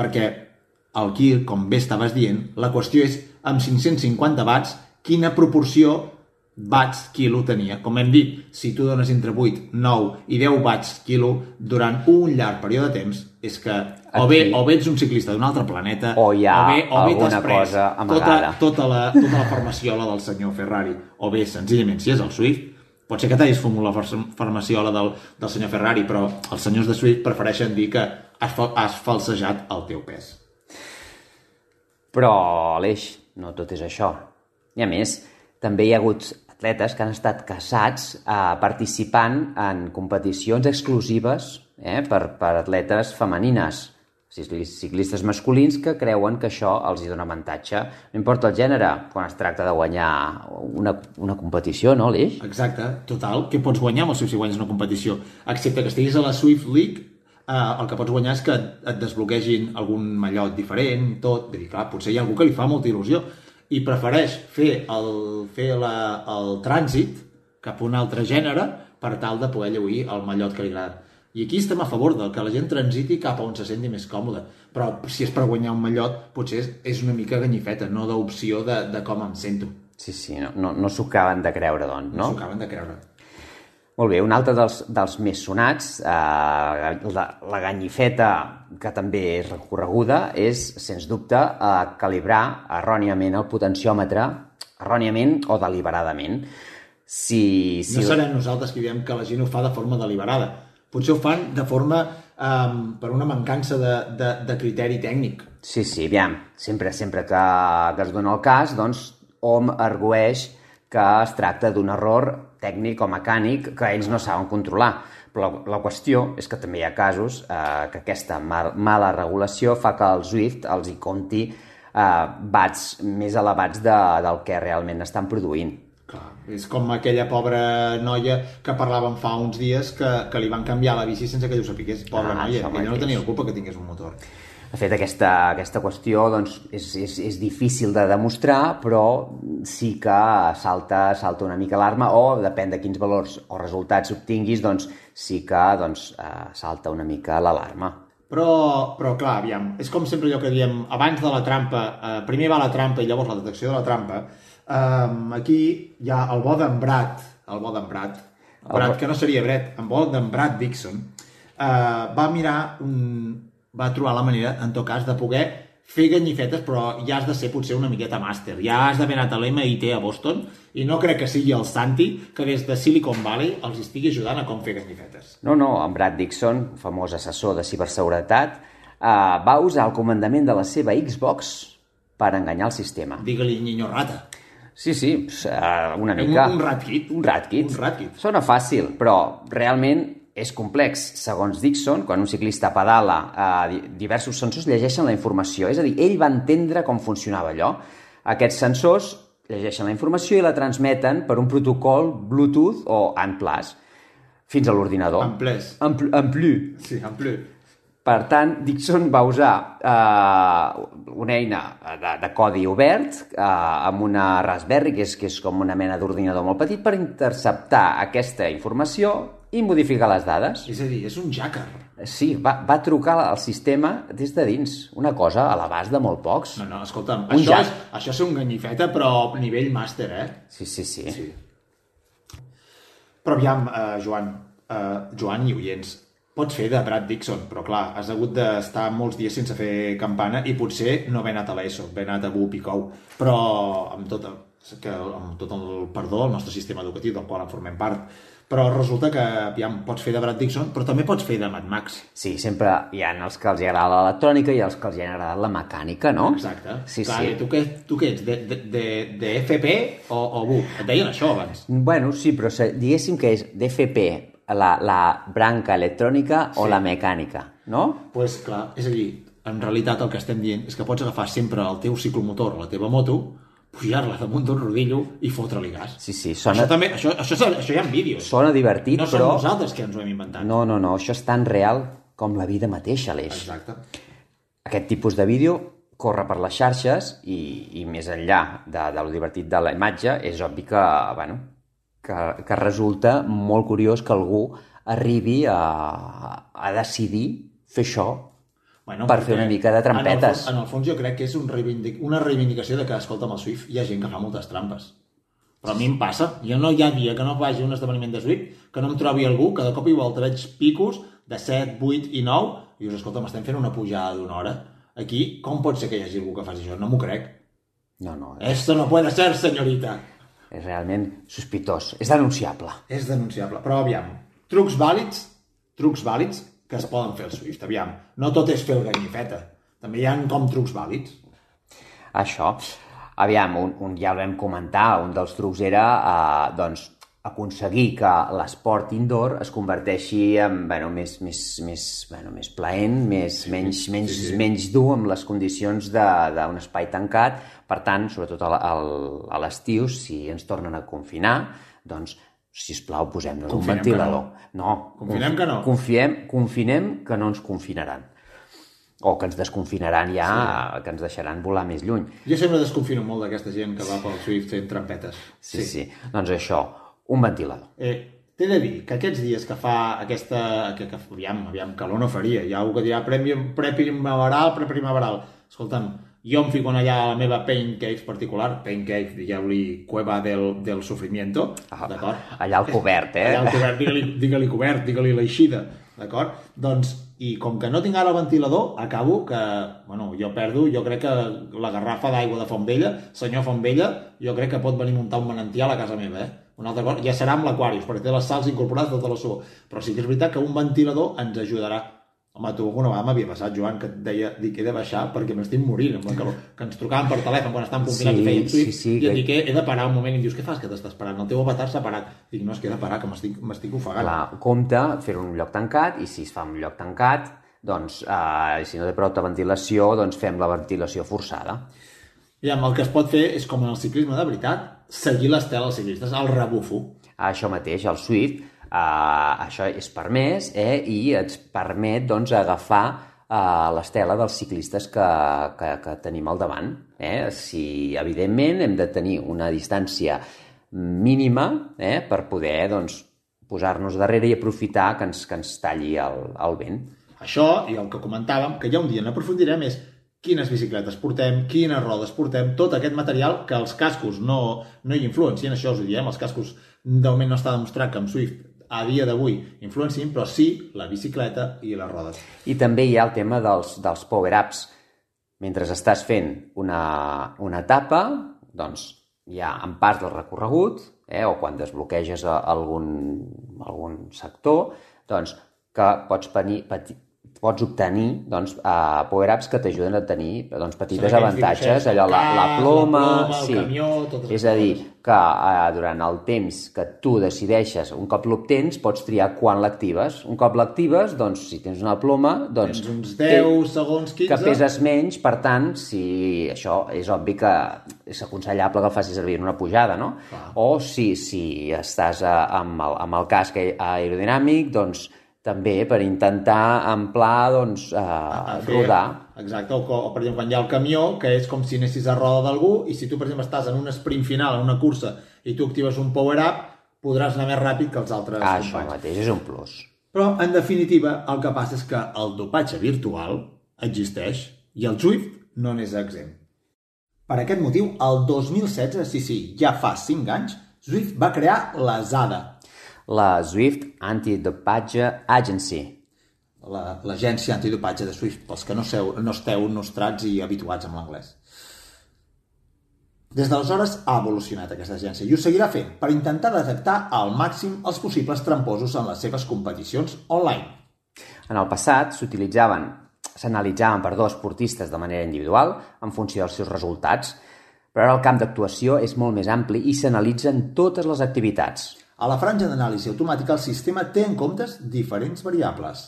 perquè el Kir, com bé estaves dient, la qüestió és amb 550 watts, quina proporció watts quilo tenia. Com hem dit, si tu dones entre 8, 9 i 10 watts quilo durant un llarg període de temps, és que o bé, Aquí. o bé ets un ciclista d'un altre planeta, O hi ha o bé, o bé alguna t'has pres cosa tota, tota, la, tota la farmaciola del senyor Ferrari, o bé, senzillament, si és el Swift, pot ser que t'hagis fumut la far- farmaciola del, del senyor Ferrari, però els senyors de Swift prefereixen dir que has, has falsejat el teu pes. Però, Aleix, no tot és això. I a més, també hi ha hagut atletes que han estat casats eh, participant en competicions exclusives eh, per, per atletes femenines, ciclis- ciclistes masculins que creuen que això els hi dona avantatge. No importa el gènere, quan es tracta de guanyar una, una competició, no, Aleix? Exacte, total, què pots guanyar amb el si guanyes una competició? Excepte que estiguis a la Swift League, eh, el que pots guanyar és que et, et desbloquegin algun mallot diferent, tot, vull dir, clar, potser hi ha algú que li fa molta il·lusió i prefereix fer el, fer la, el trànsit cap a un altre gènere per tal de poder lluir el mallot que li agrada. I aquí estem a favor del que la gent transiti cap a on se senti més còmode. Però si és per guanyar un mallot, potser és, és una mica ganyifeta, no d'opció de, de com em sento. Sí, sí, no, no, no s'ho acaben de creure, doncs, No no? s'ho acaben de creure. Molt bé, un altre dels, dels més sonats, eh, la, la ganyifeta, que també és recorreguda, és, sens dubte, eh, calibrar erròniament el potenciòmetre, erròniament o deliberadament. Si, si... No serem nosaltres que diem que la gent ho fa de forma deliberada. Potser ho fan de forma um, per una mancança de, de, de criteri tècnic. Sí, sí, aviam, sempre, sempre que, que es dona el cas, doncs hom argueix que es tracta d'un error tècnic o mecànic que ells no saben controlar. Però la, la qüestió és que també hi ha casos eh, que aquesta mal, mala regulació fa que el Swift els hi compti eh, bats més elevats de, del que realment estan produint. Clar, és com aquella pobra noia que parlàvem fa uns dies que, que li van canviar la bici sense que ell ho sapigués. Pobra Ah, noia, ella no tenia la culpa que tingués un motor. De fet, aquesta, aquesta qüestió doncs, és, és, és difícil de demostrar, però sí que salta, salta una mica l'arma, o depèn de quins valors o resultats obtinguis, doncs sí que doncs, eh, salta una mica l'alarma. Però, però clar, aviam, és com sempre allò que diem, abans de la trampa, eh, primer va la trampa i llavors la detecció de la trampa, eh, aquí hi ha el bo d'en Brad, el bo el Brad, que no seria Brett, en bo d'en Brad Dixon, eh, va mirar un, va trobar la manera, en tot cas, de poder fer ganyifetes, però ja has de ser potser una miqueta màster. Ja has d'haver anat a l'MIT a Boston i no crec que sigui el Santi que des de Silicon Valley els estigui ajudant a com fer ganyifetes. No, no, en Brad Dixon, famós assessor de ciberseguretat, eh, va usar el comandament de la seva Xbox per enganyar el sistema. Digue-li Niño Rata. Sí, sí, eh, una Un, mica... un ratkit. Un ratkit. Un ratkit. Sona fàcil, però realment és complex. Segons Dixon, quan un ciclista pedala, eh, di- diversos sensors llegeixen la informació. És a dir, ell va entendre com funcionava allò. Aquests sensors llegeixen la informació i la transmeten per un protocol Bluetooth o ANT+, fins a l'ordinador. En plus. Sí, en plus. Per tant, Dixon va usar eh, una eina de, de codi obert eh, amb una Raspberry, que és, que és com una mena d'ordinador molt petit, per interceptar aquesta informació i modificar les dades. És a dir, és un jacker. Sí, va, va trucar al sistema des de dins. Una cosa a l'abast de molt pocs. No, no, escolta'm, Un això, jack. és, això és un ganyifeta, però a nivell màster, eh? Sí, sí, sí. Sí. Però aviam, eh, Joan, eh, Joan i oients, pots fer de Brad Dixon, però clar, has hagut d'estar molts dies sense fer campana i potser no haver anat a l'ESO, haver anat a Bup i Cou, però amb tot, que, amb tot el perdó al nostre sistema educatiu del qual en formem part. Però resulta que, aviam, pots fer de Brad Dixon, però també pots fer de Mad Max. Sí, sempre hi ha els que els agrada l'electrònica i els que els hi ha agradat la mecànica, no? Exacte. Sí, Clar, sí. Tu, què, tu què ets? De, de, de, de FP o, o BUP? Et deien això abans. Bueno, sí, però diguéssim que és d'FP, la, la branca electrònica o Sí. la mecànica, no? Doncs pues, clar, és a dir, en realitat el que estem dient és que pots agafar sempre el teu ciclomotor o la teva moto, pujar-la damunt d'un rodillo i fotre-li gas. Sí, sí, sona, Això també, això, això, això hi ha vídeos. sona divertit, no som però... nosaltres que ens ho hem inventat. No, no, no, això és tan real com la vida mateixa, Aleix. Exacte. Aquest tipus de vídeo corre per les xarxes i, i més enllà de, de lo divertit de la imatge, és obvi que, bueno, que, que resulta molt curiós que algú arribi a, a decidir fer això Bueno, per fer una mica de trampetes. En el, en el fons jo crec que és un reivindic, una reivindicació de que, escolta, amb el Swift hi ha gent que fa moltes trampes. Però a mi em passa. Jo no hi ha dia que no vagi a un esdeveniment de Swift que no em trobi algú, que de cop i volta veig picos de 7, 8 i 9 i dius, escolta, m'estem fent una pujada d'una hora. Aquí, com pot ser que hi hagi algú que faci això? No m'ho crec. No, no. És... Esto no puede ser, senyorita. És realment sospitós. És denunciable. És denunciable. Però, aviam, trucs vàlids, trucs vàlids que es poden fer al Swift. Aviam, no tot és fer el ganyifeta. També hi ha com trucs vàlids. Això. Aviam, un, un ja el vam comentar, un dels trucs era, eh, doncs, aconseguir que l'esport indoor es converteixi en bueno, més, més, més, bueno, més plaent, més, sí, menys, menys, sí, sí. menys dur amb les condicions d'un espai tancat. Per tant, sobretot a l'estiu, si ens tornen a confinar, doncs, si us plau, posem-nos un ventilador. No. no. Confinem que no. Confiem, confinem que no ens confinaran o que ens desconfinaran ja, sí. que ens deixaran volar més lluny. Jo sempre desconfino molt d'aquesta gent que va pel Swift fent trampetes. Sí, sí, sí. Doncs això, un ventilador. Eh, T'he de dir que aquests dies que fa aquesta... Que, que, aviam, aviam, calor no faria. Hi ha algú que dirà pre-primaveral, pre-primaveral. Escolta'm, jo em fico allà a la meva pain cave particular, pain cave, digueu-li cueva del, del sofrimiento, ah, d'acord? Allà al cobert, eh? Allà al cobert, digue-li digue, cobert, digue-li l'eixida, d'acord? Doncs, i com que no tinc ara el ventilador, acabo que, bueno, jo perdo, jo crec que la garrafa d'aigua de Fontvella, senyor Fontvella, jo crec que pot venir a muntar un manantial a casa meva, eh? Una altra cosa, ja serà amb l'Aquarius, perquè té les sals incorporades tota la suor. Però sí que és veritat que un ventilador ens ajudarà. Home, tu alguna vegada m'havia passat, Joan, que et deia, dic, he de baixar perquè m'estic morint amb la calor. Que ens trucaven per telèfon quan estàvem confinats sí, i fèiem Swift, sí, sí, i et dic, he de parar un moment, i em dius, què fas que t'estàs parant? El teu avatar s'ha parat. Dic, no, és que he de parar, que m'estic ofegant. Clar, compte fer-ho en un lloc tancat, i si es fa en un lloc tancat, doncs, eh, si no té prou ventilació, doncs fem la ventilació forçada. I amb el que es pot fer és com en el ciclisme de veritat, seguir l'estela dels ciclistes, el rebufo. Això mateix, el Swift, eh, això és permès eh, i ens permet doncs, agafar eh, l'estela dels ciclistes que, que, que tenim al davant. Eh? Si, evidentment, hem de tenir una distància mínima eh, per poder doncs, posar-nos darrere i aprofitar que ens, que ens talli el, el vent. Això, i el que comentàvem, que ja un dia n'aprofundirem, és quines bicicletes portem, quines rodes portem, tot aquest material que els cascos no, no hi influencien, això us ho diem, els cascos de moment no està demostrat que amb Swift a dia d'avui influencien, però sí la bicicleta i les rodes. I també hi ha el tema dels, dels power-ups. Mentre estàs fent una, una etapa, doncs hi ha en parts del recorregut, eh, o quan desbloqueges algun, algun sector, doncs que pots venir, pots obtenir doncs, uh, power-ups que t'ajuden a tenir doncs, petites avantatges, allò, la, la ploma... La ploma sí. camió, totes És a dir, que uh, durant el temps que tu decideixes, un cop l'obtens, pots triar quan l'actives. Un cop l'actives, doncs, si tens una ploma... Doncs, tens uns 10 segons, 15... Que peses menys, per tant, si això és obvi que és aconsellable que el facis servir en una pujada, no? Clar. O si, si estàs uh, amb, el, amb el casc aerodinàmic, doncs també per intentar en pla doncs, eh, fer, rodar. Exacte, o, o per exemple quan hi ha el camió, que és com si anessis a roda d'algú, i si tu per exemple estàs en un sprint final, en una cursa, i tu actives un power-up, podràs anar més ràpid que els altres ah, Això mateix és un plus. Però, en definitiva, el que passa és que el dopatge virtual existeix i el Swift no n'és exempt. Per aquest motiu, el 2016, sí, sí, ja fa 5 anys, Swift va crear la ZADA, la Swift Anti-Dopatge Agency. L'agència la, antidopatge de Swift, pels que no, seu, no esteu nostrats i habituats amb l'anglès. Des d'aleshores ha evolucionat aquesta agència i ho seguirà fent per intentar detectar al màxim els possibles tramposos en les seves competicions online. En el passat s'utilitzaven s'analitzaven per dos esportistes de manera individual en funció dels seus resultats, però ara el camp d'actuació és molt més ampli i s'analitzen totes les activitats, a la franja d'anàlisi automàtica, el sistema té en comptes diferents variables.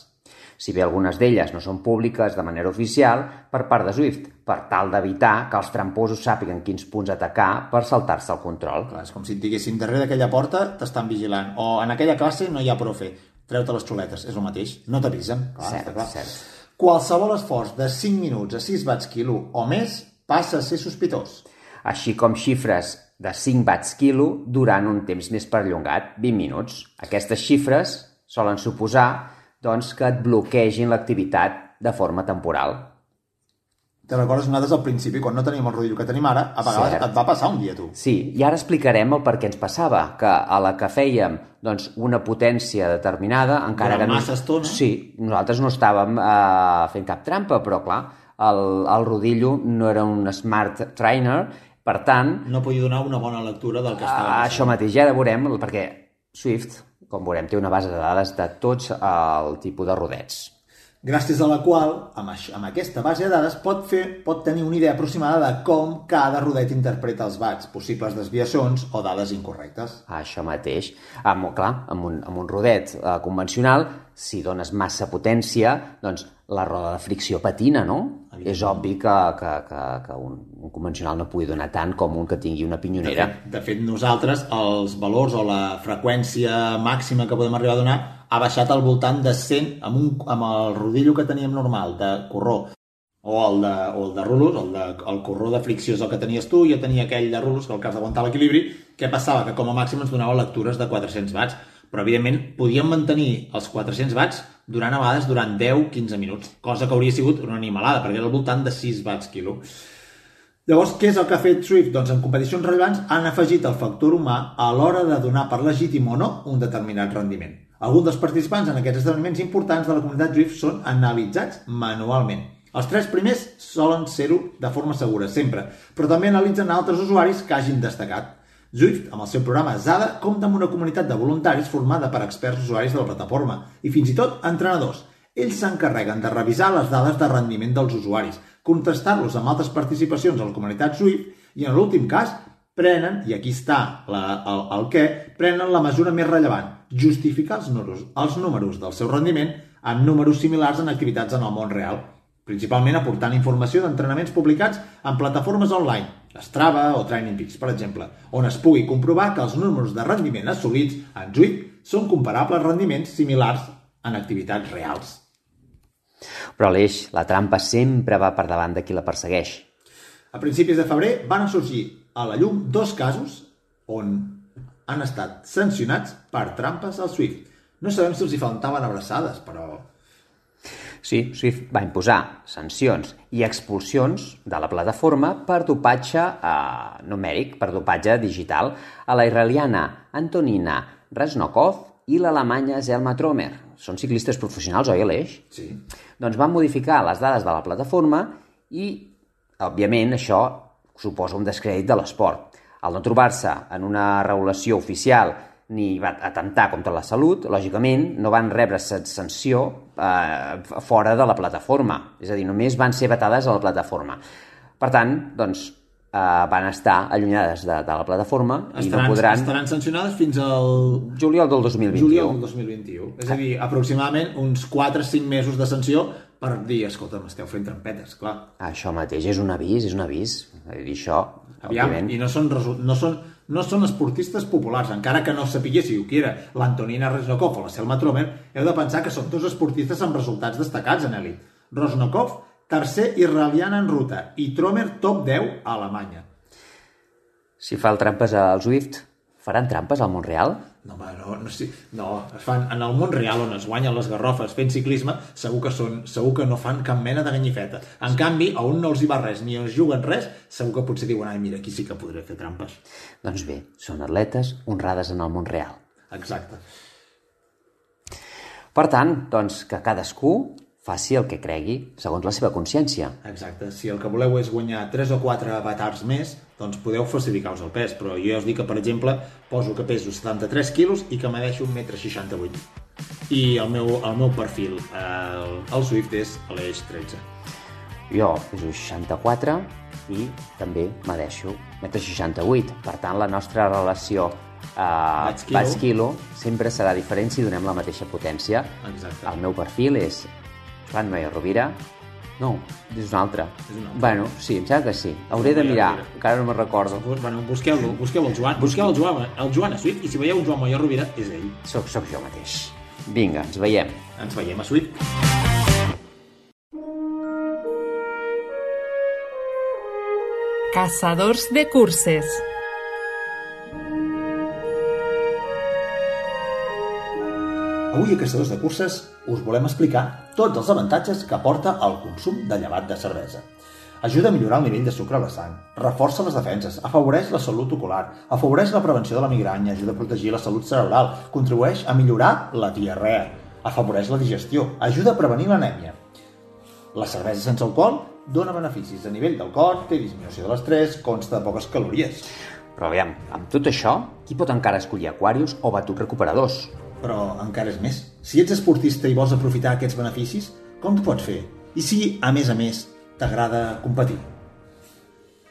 Si bé algunes d'elles no són públiques de manera oficial per part de Swift, per tal d'evitar que els tramposos sàpiguen quins punts atacar per saltar-se el control. Clar, és com si et diguessin darrere d'aquella porta t'estan vigilant, o en aquella classe no hi ha profe, treu-te les xuletes, és el mateix, no t'avisen. Cert, clar. cert. Qualsevol esforç de 5 minuts a 6 watts quilo o més passa a ser sospitós. Així com xifres de 5 watts quilo durant un temps més perllongat, 20 minuts. Aquestes xifres solen suposar doncs, que et bloquegin l'activitat de forma temporal. Te recordes nosaltres al principi, quan no teníem el rodillo que tenim ara, a vegades Cert. et va passar un dia, tu. Sí, i ara explicarem el per què ens passava, que a la que fèiem doncs, una potència determinada, encara Durant que... no- massa estona. Sí, nosaltres no estàvem eh, fent cap trampa, però clar, el, el rodillo no era un smart trainer, per tant, No podia donar una bona lectura del que estava Ah, això mateix, ja ara veurem, perquè Swift, com veurem, té una base de dades de tots el tipus de rodets. gràcies a la qual, amb, això, amb aquesta base de dades, pot, fer, pot tenir una idea aproximada de com cada rodet interpreta els bats, possibles desviacions o dades incorrectes. Això mateix. Amb, clar, amb un, amb un rodet eh, convencional, si dones massa potència, doncs la roda de fricció patina, no? És obvi que, que, que, que un, un convencional no pugui donar tant com un que tingui una De pinyonera. fet, de fet, nosaltres, els valors o la freqüència màxima que podem arribar a donar ha baixat al voltant de 100 amb, un, amb el rodillo que teníem normal de corró o el de, o el de rulos, el, de, el corró de fricció és el que tenies tu, jo tenia aquell de rulos, que el cas d'aguantar l'equilibri, què passava? Que com a màxim ens donava lectures de 400 watts, però evidentment podíem mantenir els 400 watts durant a vegades durant 10-15 minuts, cosa que hauria sigut una animalada, perquè era al voltant de 6 watts quilo. Llavors, què és el que ha fet Swift? Doncs en competicions rellevants han afegit el factor humà a l'hora de donar per legítim o no un determinat rendiment. Alguns dels participants en aquests esdeveniments importants de la comunitat Swift són analitzats manualment. Els tres primers solen ser-ho de forma segura, sempre, però també analitzen altres usuaris que hagin destacat. Zwift, amb el seu programa ZADA, compta amb una comunitat de voluntaris formada per experts usuaris de la plataforma i fins i tot entrenadors. Ells s'encarreguen de revisar les dades de rendiment dels usuaris, contrastar-los amb altres participacions a la comunitat Swift i, en l'últim cas, prenen, i aquí està la, el, el què, prenen la mesura més rellevant, justificar els números, els números del seu rendiment amb números similars en activitats en el món real, principalment aportant informació d'entrenaments publicats en plataformes online, Strava o Training Peaks, per exemple, on es pugui comprovar que els números de rendiment assolits en Zwift són comparables a rendiments similars en activitats reals. Però l'eix, la trampa sempre va per davant de qui la persegueix. A principis de febrer van sorgir a la llum dos casos on han estat sancionats per trampes al Swift. No sabem si els hi faltaven abraçades, però... Sí, Swift va imposar sancions i expulsions de la plataforma per dopatge eh, numèric, per dopatge digital, a la israeliana Antonina Resnokov i l'alemanya Zelma Tromer. Són ciclistes professionals, oi, Aleix? Sí. Doncs van modificar les dades de la plataforma i, òbviament, això suposa un descrèdit de l'esport. Al no trobar-se en una regulació oficial ni va atentar contra la salut, lògicament no van rebre sa- sanció eh, fora de la plataforma. És a dir, només van ser vetades a la plataforma. Per tant, doncs, eh, van estar allunyades de, de la plataforma i Estaran, no podran... estaran sancionades fins al Juliol del 2021. juliol del 2021. És a dir, aproximadament uns 4-5 mesos de sanció per dir, escolta, m'esteu fent trampetes, clar. Això mateix, és un avís, és un avís. Dir, això, Aviam, òbviament... i no són, resu- no, són, no són esportistes populars, encara que no sapiguéssiu qui era l'Antonina Resnokov o la Selma Tromer, heu de pensar que són dos esportistes amb resultats destacats en èlit. Rosnokov, tercer israeliana en ruta, i Tromer top 10 a Alemanya. Si fa el trampes al Swift, faran trampes al Montreal? No, home, no, no, sí, no, es fan, en el món real on es guanyen les garrofes fent ciclisme, segur que, són, segur que no fan cap mena de ganyifeta. En canvi, a un no els hi va res, ni els juguen res, segur que potser diuen, ai, mira, aquí sí que podré fer trampes. Doncs bé, són atletes honrades en el món real. Exacte. Per tant, doncs, que cadascú faci el que cregui segons la seva consciència. Exacte. Si el que voleu és guanyar 3 o 4 avatars més, doncs podeu falsificar-vos el pes. Però jo ja us dic que, per exemple, poso que peso 73 quilos i que medeixo 1,68 m. I el meu, el meu perfil, el, el Swift, és l'eix 13. Jo peso 64 i també medeixo 1,68 Per tant, la nostra relació eh, Watts-quilo. watts-quilo sempre serà diferent si donem la mateixa potència. Exacte. El meu perfil és Fran Noia Rovira. No, és un altre. És un altre. Bueno, sí, em sembla que sí. Hauré de mirar, encara no me'n recordo. Bueno, busqueu-lo, busqueu el Joan, busqueu el Joan, el Joan a Swift, i si veieu un Joan Moya Rovira, és ell. Soc, soc jo mateix. Vinga, ens veiem. Ens veiem a Swift. Caçadors de curses. Avui a Caçadors de Curses us volem explicar tots els avantatges que aporta el consum de llevat de cervesa. Ajuda a millorar el nivell de sucre a la sang, reforça les defenses, afavoreix la salut ocular, afavoreix la prevenció de la migranya, ajuda a protegir la salut cerebral, contribueix a millorar la diarrea, afavoreix la digestió, ajuda a prevenir l'anèmia. La cervesa sense alcohol dona beneficis a nivell del cor, té disminució de l'estrès, consta de poques calories. Però aviam, amb tot això, qui pot encara escollir aquarius o batuts recuperadors? Però encara és més. Si ets esportista i vols aprofitar aquests beneficis, com t'ho pots fer? I si, a més a més, t'agrada competir?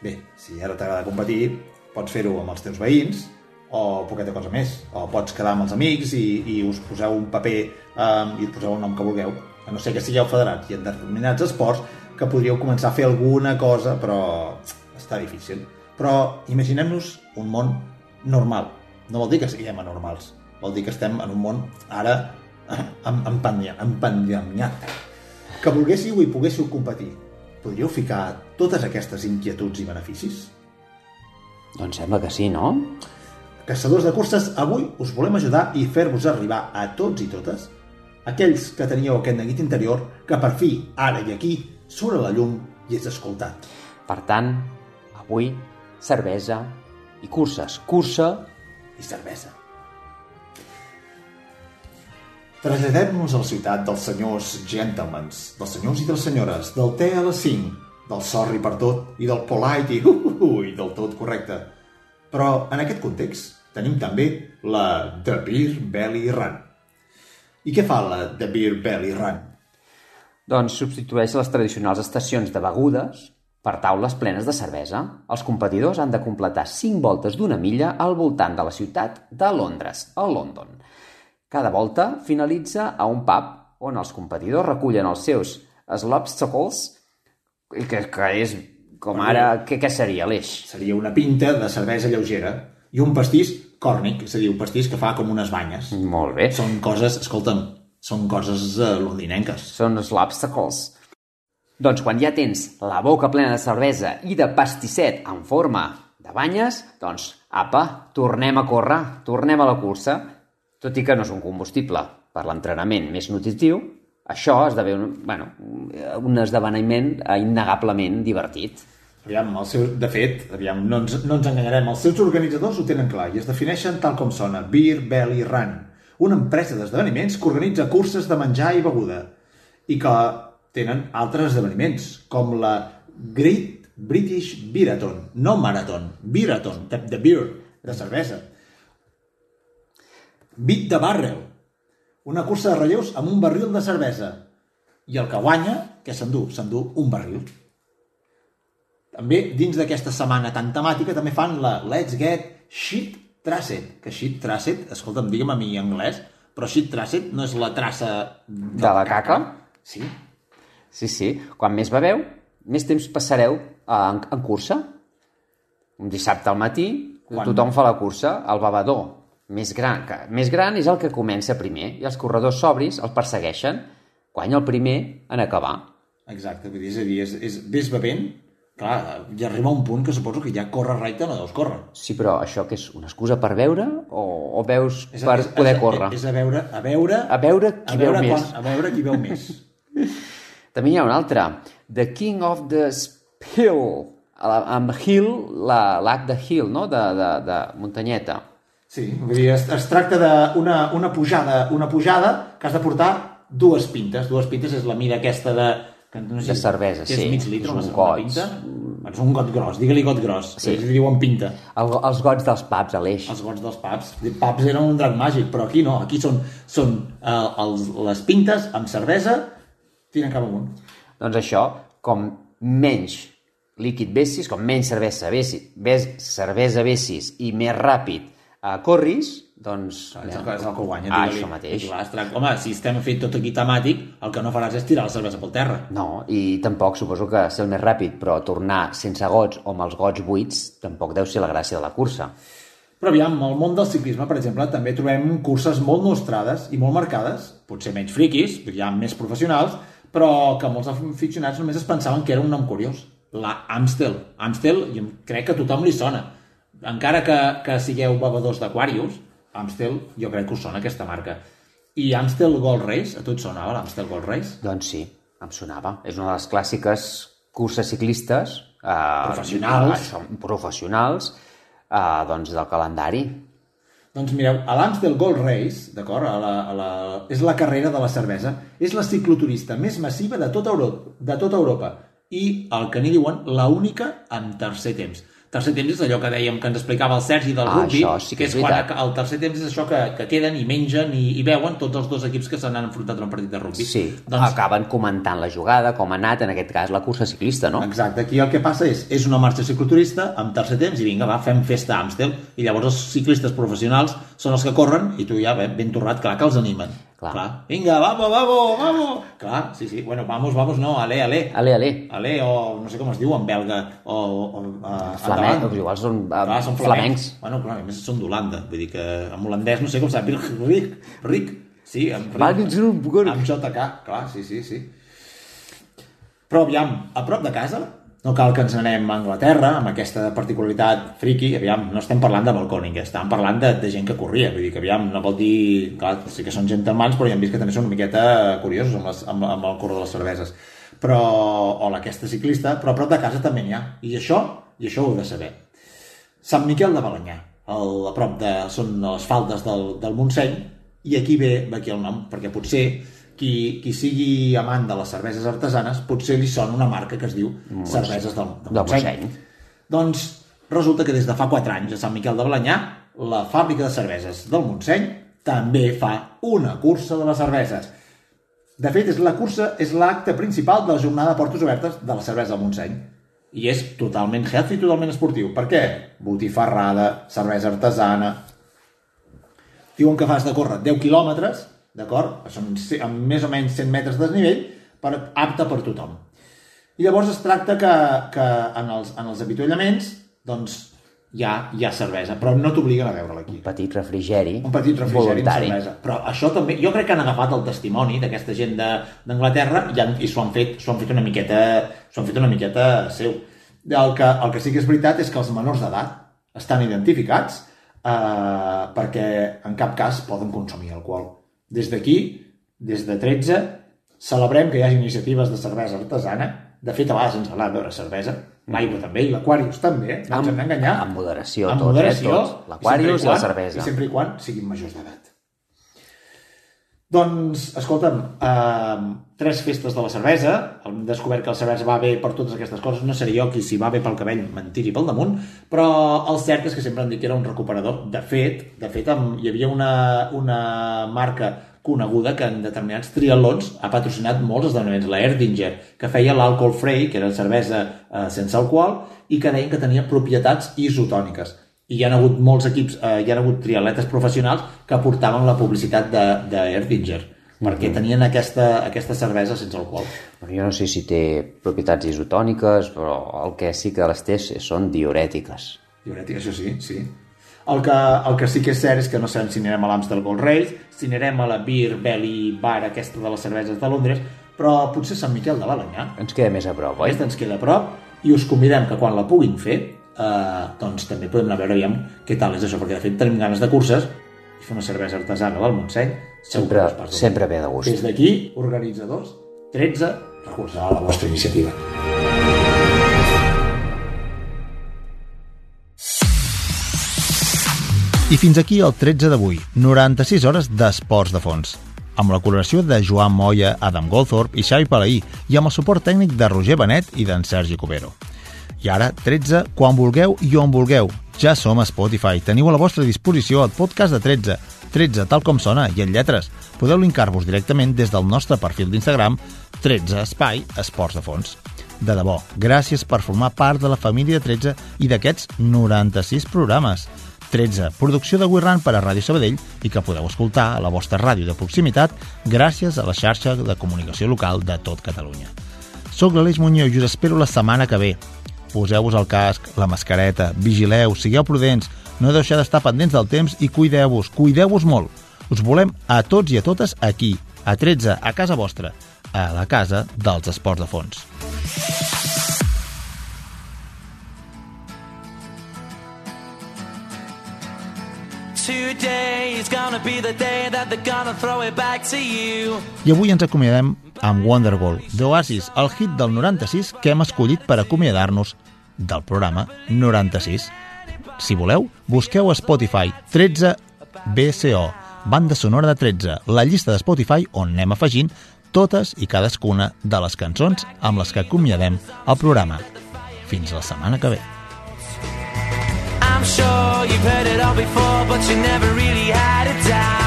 Bé, si ara t'agrada competir, pots fer-ho amb els teus veïns o poqueta cosa més. O pots quedar amb els amics i, i us poseu un paper um, i us poseu el nom que vulgueu. A no ser que sigueu federats i en determinats esports que podríeu començar a fer alguna cosa, però està difícil. Però imaginem-nos un món normal. No vol dir que siguem anormals. Vol dir que estem en un món ara empanyat. Que volguéssiu i poguéssiu competir. Podríeu ficar totes aquestes inquietuds i beneficis? Doncs sembla que sí, no? Caçadors de curses, avui us volem ajudar i fer-vos arribar a tots i totes aquells que teníeu aquest neguit interior que per fi, ara i aquí, surt a la llum i és escoltat. Per tant, avui, cervesa i curses. Cursa i cervesa. Traslladem-nos a la ciutat dels senyors gentlemans, dels senyors i de les senyores, del té a les 5, del sorry per tot i del polite i, uh, uh, uh, i del tot correcte. Però en aquest context tenim també la The Beer Belly Run. I què fa la The Beer Belly Run? Doncs substitueix les tradicionals estacions de begudes per taules plenes de cervesa. Els competidors han de completar 5 voltes d'una milla al voltant de la ciutat de Londres, a London. Cada volta finalitza a un pub on els competidors recullen els seus slopstocks, que, que és com ara... Què, què seria l'eix? Seria una pinta de cervesa lleugera i un pastís còrnic, és a dir, un pastís que fa com unes banyes. Molt bé. Són coses, escolta'm, són coses uh, londinenques. Són slopstocks. Doncs quan ja tens la boca plena de cervesa i de pastisset en forma de banyes, doncs, apa, tornem a córrer, tornem a la cursa. Tot i que no és un combustible per l'entrenament més nutritiu, això esdevé un, bueno, un esdeveniment innegablement divertit. Aviam, el seu, de fet, aviam, no, ens, no ens enganyarem, els seus organitzadors ho tenen clar i es defineixen tal com sona, Beer Belly Run, una empresa d'esdeveniments que organitza curses de menjar i beguda i que tenen altres esdeveniments, com la Great British Beerathon, no Marathon, Beerathon, de, de beer, de cervesa. Beat the Barrel, una cursa de relleus amb un barril de cervesa. I el que guanya, què s'endú? S'endú un barril. També, dins d'aquesta setmana tan temàtica, també fan la Let's Get Shit Traced. Que Shit Traced, escolta'm, digue'm a mi en anglès, però Shit Traced no és la traça de, la caca? Sí. Sí, sí. Quan més beveu, més temps passareu en, en cursa. Un dissabte al matí, Quan... tothom fa la cursa, el bevedor més gran, que, més gran és el que comença primer i els corredors sobris el persegueixen guanya el primer en acabar. Exacte, vull dir, és a dir, és, és, ves bevent, clar, ja arriba un punt que suposo que ja corre recte no deus córrer. Sí, però això que és una excusa per veure o, o veus és a, per és, poder és, córrer? És a veure, a veure... A veure qui a veure veu quan, més. A veure qui veu més. També hi ha un altre, The King of the Hill, amb Hill, l'arc de Hill, no? de, de, de muntanyeta. Sí, vull dir, es, es tracta d'una una pujada, una pujada que has de portar dues pintes. Dues pintes és la mida aquesta de... Que no sé, de cervesa, que sí. És mig litre, és un got. pinta. És un got gros, digue-li got gros. Sí. Sí. diuen pinta. El, els gots dels pubs, Aleix. Els gots dels pubs. Els pubs eren un drac màgic, però aquí no. Aquí són, són eh, els, les pintes amb cervesa, tiren cap amunt. Doncs això, com menys líquid vessis, com menys cervesa vessis, ves, cervesa vessis i més ràpid uh, corris, doncs... És el, que, és el que guanya. Ah, això mateix. Clar, Home, si estem fet tot aquí temàtic, el que no faràs és tirar la cervesa pel terra. No, i tampoc suposo que ser el més ràpid, però tornar sense gots o amb els gots buits tampoc deu ser la gràcia de la cursa. Però aviam, al món del ciclisme, per exemple, també trobem curses molt nostrades i molt marcades, potser menys friquis, hi ha més professionals, però que molts aficionats només es pensaven que era un nom curiós. La Amstel. Amstel, jo crec que a tothom li sona. Encara que, que sigueu bevedors d'Aquarius, Amstel, jo crec que us sona aquesta marca. I Amstel Gold Race, a tu et sonava l'Amstel Gold Race? Doncs sí, em sonava. És una de les clàssiques curses ciclistes... Eh, Professionals. Això, professionals, eh, doncs del calendari. Doncs mireu, a l'Amstel Gold Race, d'acord, a la, a la, és la carrera de la cervesa, és la cicloturista més massiva de tota Europa, de tota Europa i el que n'hi diuen, la única en tercer temps. Tercer temps és allò que dèiem que ens explicava el Sergi del Ah, rugby, sí que que és és quan el tercer temps és això que, que queden i mengen i, i veuen tots els dos equips que se n'han enfrontat en un partit de rugby. Sí, Doncs acaben comentant la jugada, com ha anat, en aquest cas, la cursa ciclista, no? Exacte, aquí el que passa és, és una marxa cicloturista amb tercer temps i vinga, va, fem festa a Amstel i llavors els ciclistes professionals són els que corren i tu ja ben, ben torrat, clar que els animen. Clar. clar. Vinga, vamos, vamos, vamos! Clar, sí, sí, bueno, vamos, vamos, no, ale, ale. Ale, ale. Ale, o no sé com es diu en belga, o... o uh, Flamenc, igual són, uh, Clar, són flamencs. Bueno, clar, a més són d'Holanda, vull dir que en holandès no sé com s'ha dit, Rick, Rick, sí, amb Wagenzoen, amb JK, clar, sí, sí, sí. Però aviam, a prop de casa, no cal que ens anem a Anglaterra amb aquesta particularitat friki, aviam, no estem parlant de balcòning, estem parlant de, de gent que corria, vull dir que aviam, no vol dir, clar, sí que són gent en mans, però ja hem vist que també són una miqueta curiosos amb, les, amb, amb el cor de les cerveses. Però, o aquesta ciclista, però a prop de casa també n'hi ha. I això, i això ho heu de saber. Sant Miquel de Balanyà, el, a prop de, són les faldes del, del Montseny, i aquí ve, ve aquí el nom, perquè potser qui, qui sigui amant de les cerveses artesanes, potser li sona una marca que es diu Cerveses del, del, Del Montseny. Montseny. Doncs resulta que des de fa 4 anys a Sant Miquel de Balanyà, la fàbrica de cerveses del Montseny també fa una cursa de les cerveses. De fet, és la cursa és l'acte principal de la jornada de portes obertes de la cervesa del Montseny. I és totalment healthy, totalment esportiu. Per què? Botifarrada, cervesa artesana... Diuen que fas de córrer 10 quilòmetres, d'acord? Són amb més o menys 100 metres de desnivell, per, apte per tothom. I llavors es tracta que, que en, els, en els avituallaments doncs, hi ha, hi ha cervesa, però no t'obliguen a veure-la aquí. Un petit refrigeri. Un petit refrigeri amb voluntari. cervesa. Però això també... Jo crec que han agafat el testimoni d'aquesta gent de- d'Anglaterra i, han, i s'ho han, fet, han fet una miqueta s'ho han fet una miqueta seu. El que, el que sí que és veritat és que els menors d'edat estan identificats eh, perquè en cap cas poden consumir alcohol. Des d'aquí, des de 13, celebrem que hi hagi iniciatives de cervesa artesana. De fet, a vegades ens agrada beure cervesa. L'aigua també, i l'Aquarius també, eh? no ens hem d'enganyar. amb moderació, Amb tots, moderació, eh? Tots. L'Aquarius i, i la cervesa. I sempre i quan siguin majors d'edat. Doncs, escolta'm, eh, tres festes de la cervesa, hem descobert que la cervesa va bé per totes aquestes coses, no seré jo qui si va bé pel cabell mentir-hi pel damunt, però el cert és que sempre han dit que era un recuperador. De fet, de fet hi havia una, una marca coneguda que en determinats triatlons ha patrocinat molts esdeveniments, la Erdinger, que feia l'alcohol free, que era cervesa eh, sense alcohol, i que deien que tenia propietats isotòniques i hi ha hagut molts equips, eh, hi ha hagut triatletes professionals que portaven la publicitat de, de Erdinger perquè tenien aquesta, aquesta cervesa sense alcohol. Jo no sé si té propietats isotòniques, però el que sí que les té són diurètiques. Diurètic, això sí, sí. El que, el que sí que és cert és que no sabem si anirem a l'Amstel Gold Race, si anirem a la Beer Belly Bar, aquesta de les cerveses de Londres, però potser Sant Miquel de Balanyà. Ens queda més a prop, oi? Aquesta ens queda a prop i us convidem que quan la puguin fer eh, doncs també podem anar a veure aviam què tal és això, perquè de fet tenim ganes de curses i fer una cervesa artesana del Montseny Sempre, sempre ve de gust. Des d'aquí, organitzadors, 13, recolzar la vostra iniciativa. I fins aquí el 13 d'avui, 96 hores d'esports de fons. Amb la col·laboració de Joan Moya, Adam Goldthorpe i Xavi Palaí i amb el suport tècnic de Roger Benet i d'en Sergi Cubero. I ara, 13, quan vulgueu i on vulgueu. Ja som a Spotify. Teniu a la vostra disposició el podcast de 13, 13 tal com sona i en lletres. Podeu linkar-vos directament des del nostre perfil d'Instagram 13 Espai Esports de Fons. De debò, gràcies per formar part de la família 13 i d'aquests 96 programes. 13, producció de Wirran per a Ràdio Sabadell i que podeu escoltar a la vostra ràdio de proximitat gràcies a la xarxa de comunicació local de tot Catalunya. Soc l'Aleix Muñoz i us espero la setmana que ve poseu-vos el casc, la mascareta, vigileu, sigueu prudents, no deixeu d'estar pendents del temps i cuideu-vos, cuideu-vos molt. Us volem a tots i a totes aquí, a 13, a casa vostra, a la casa dels esports de fons. I avui ens acomiadem amb Wonderwall d'Oasis, el hit del 96 que hem escollit per acomiadar-nos del programa 96. Si voleu, busqueu a Spotify 13 BCO, banda sonora de 13, la llista de Spotify on anem afegint totes i cadascuna de les cançons amb les que acomiadem el programa. Fins la setmana que ve. I'm sure you've heard it all before, but you never really had it down.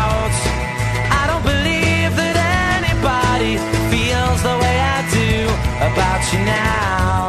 you now.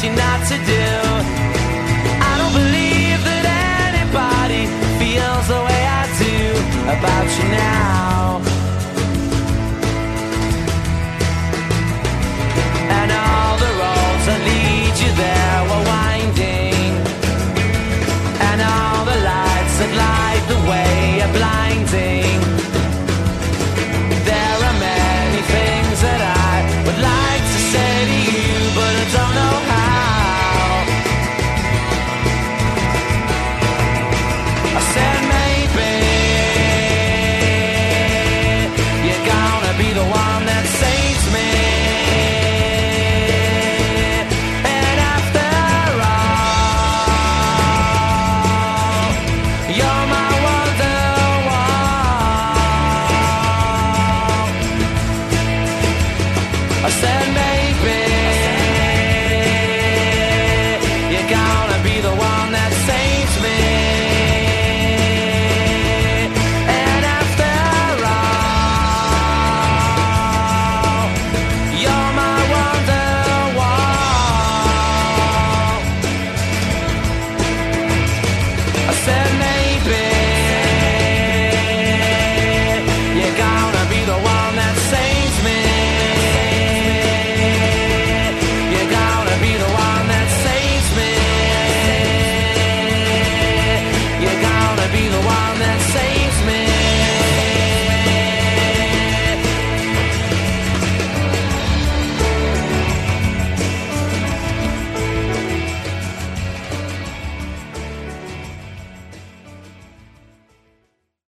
naughty not to do.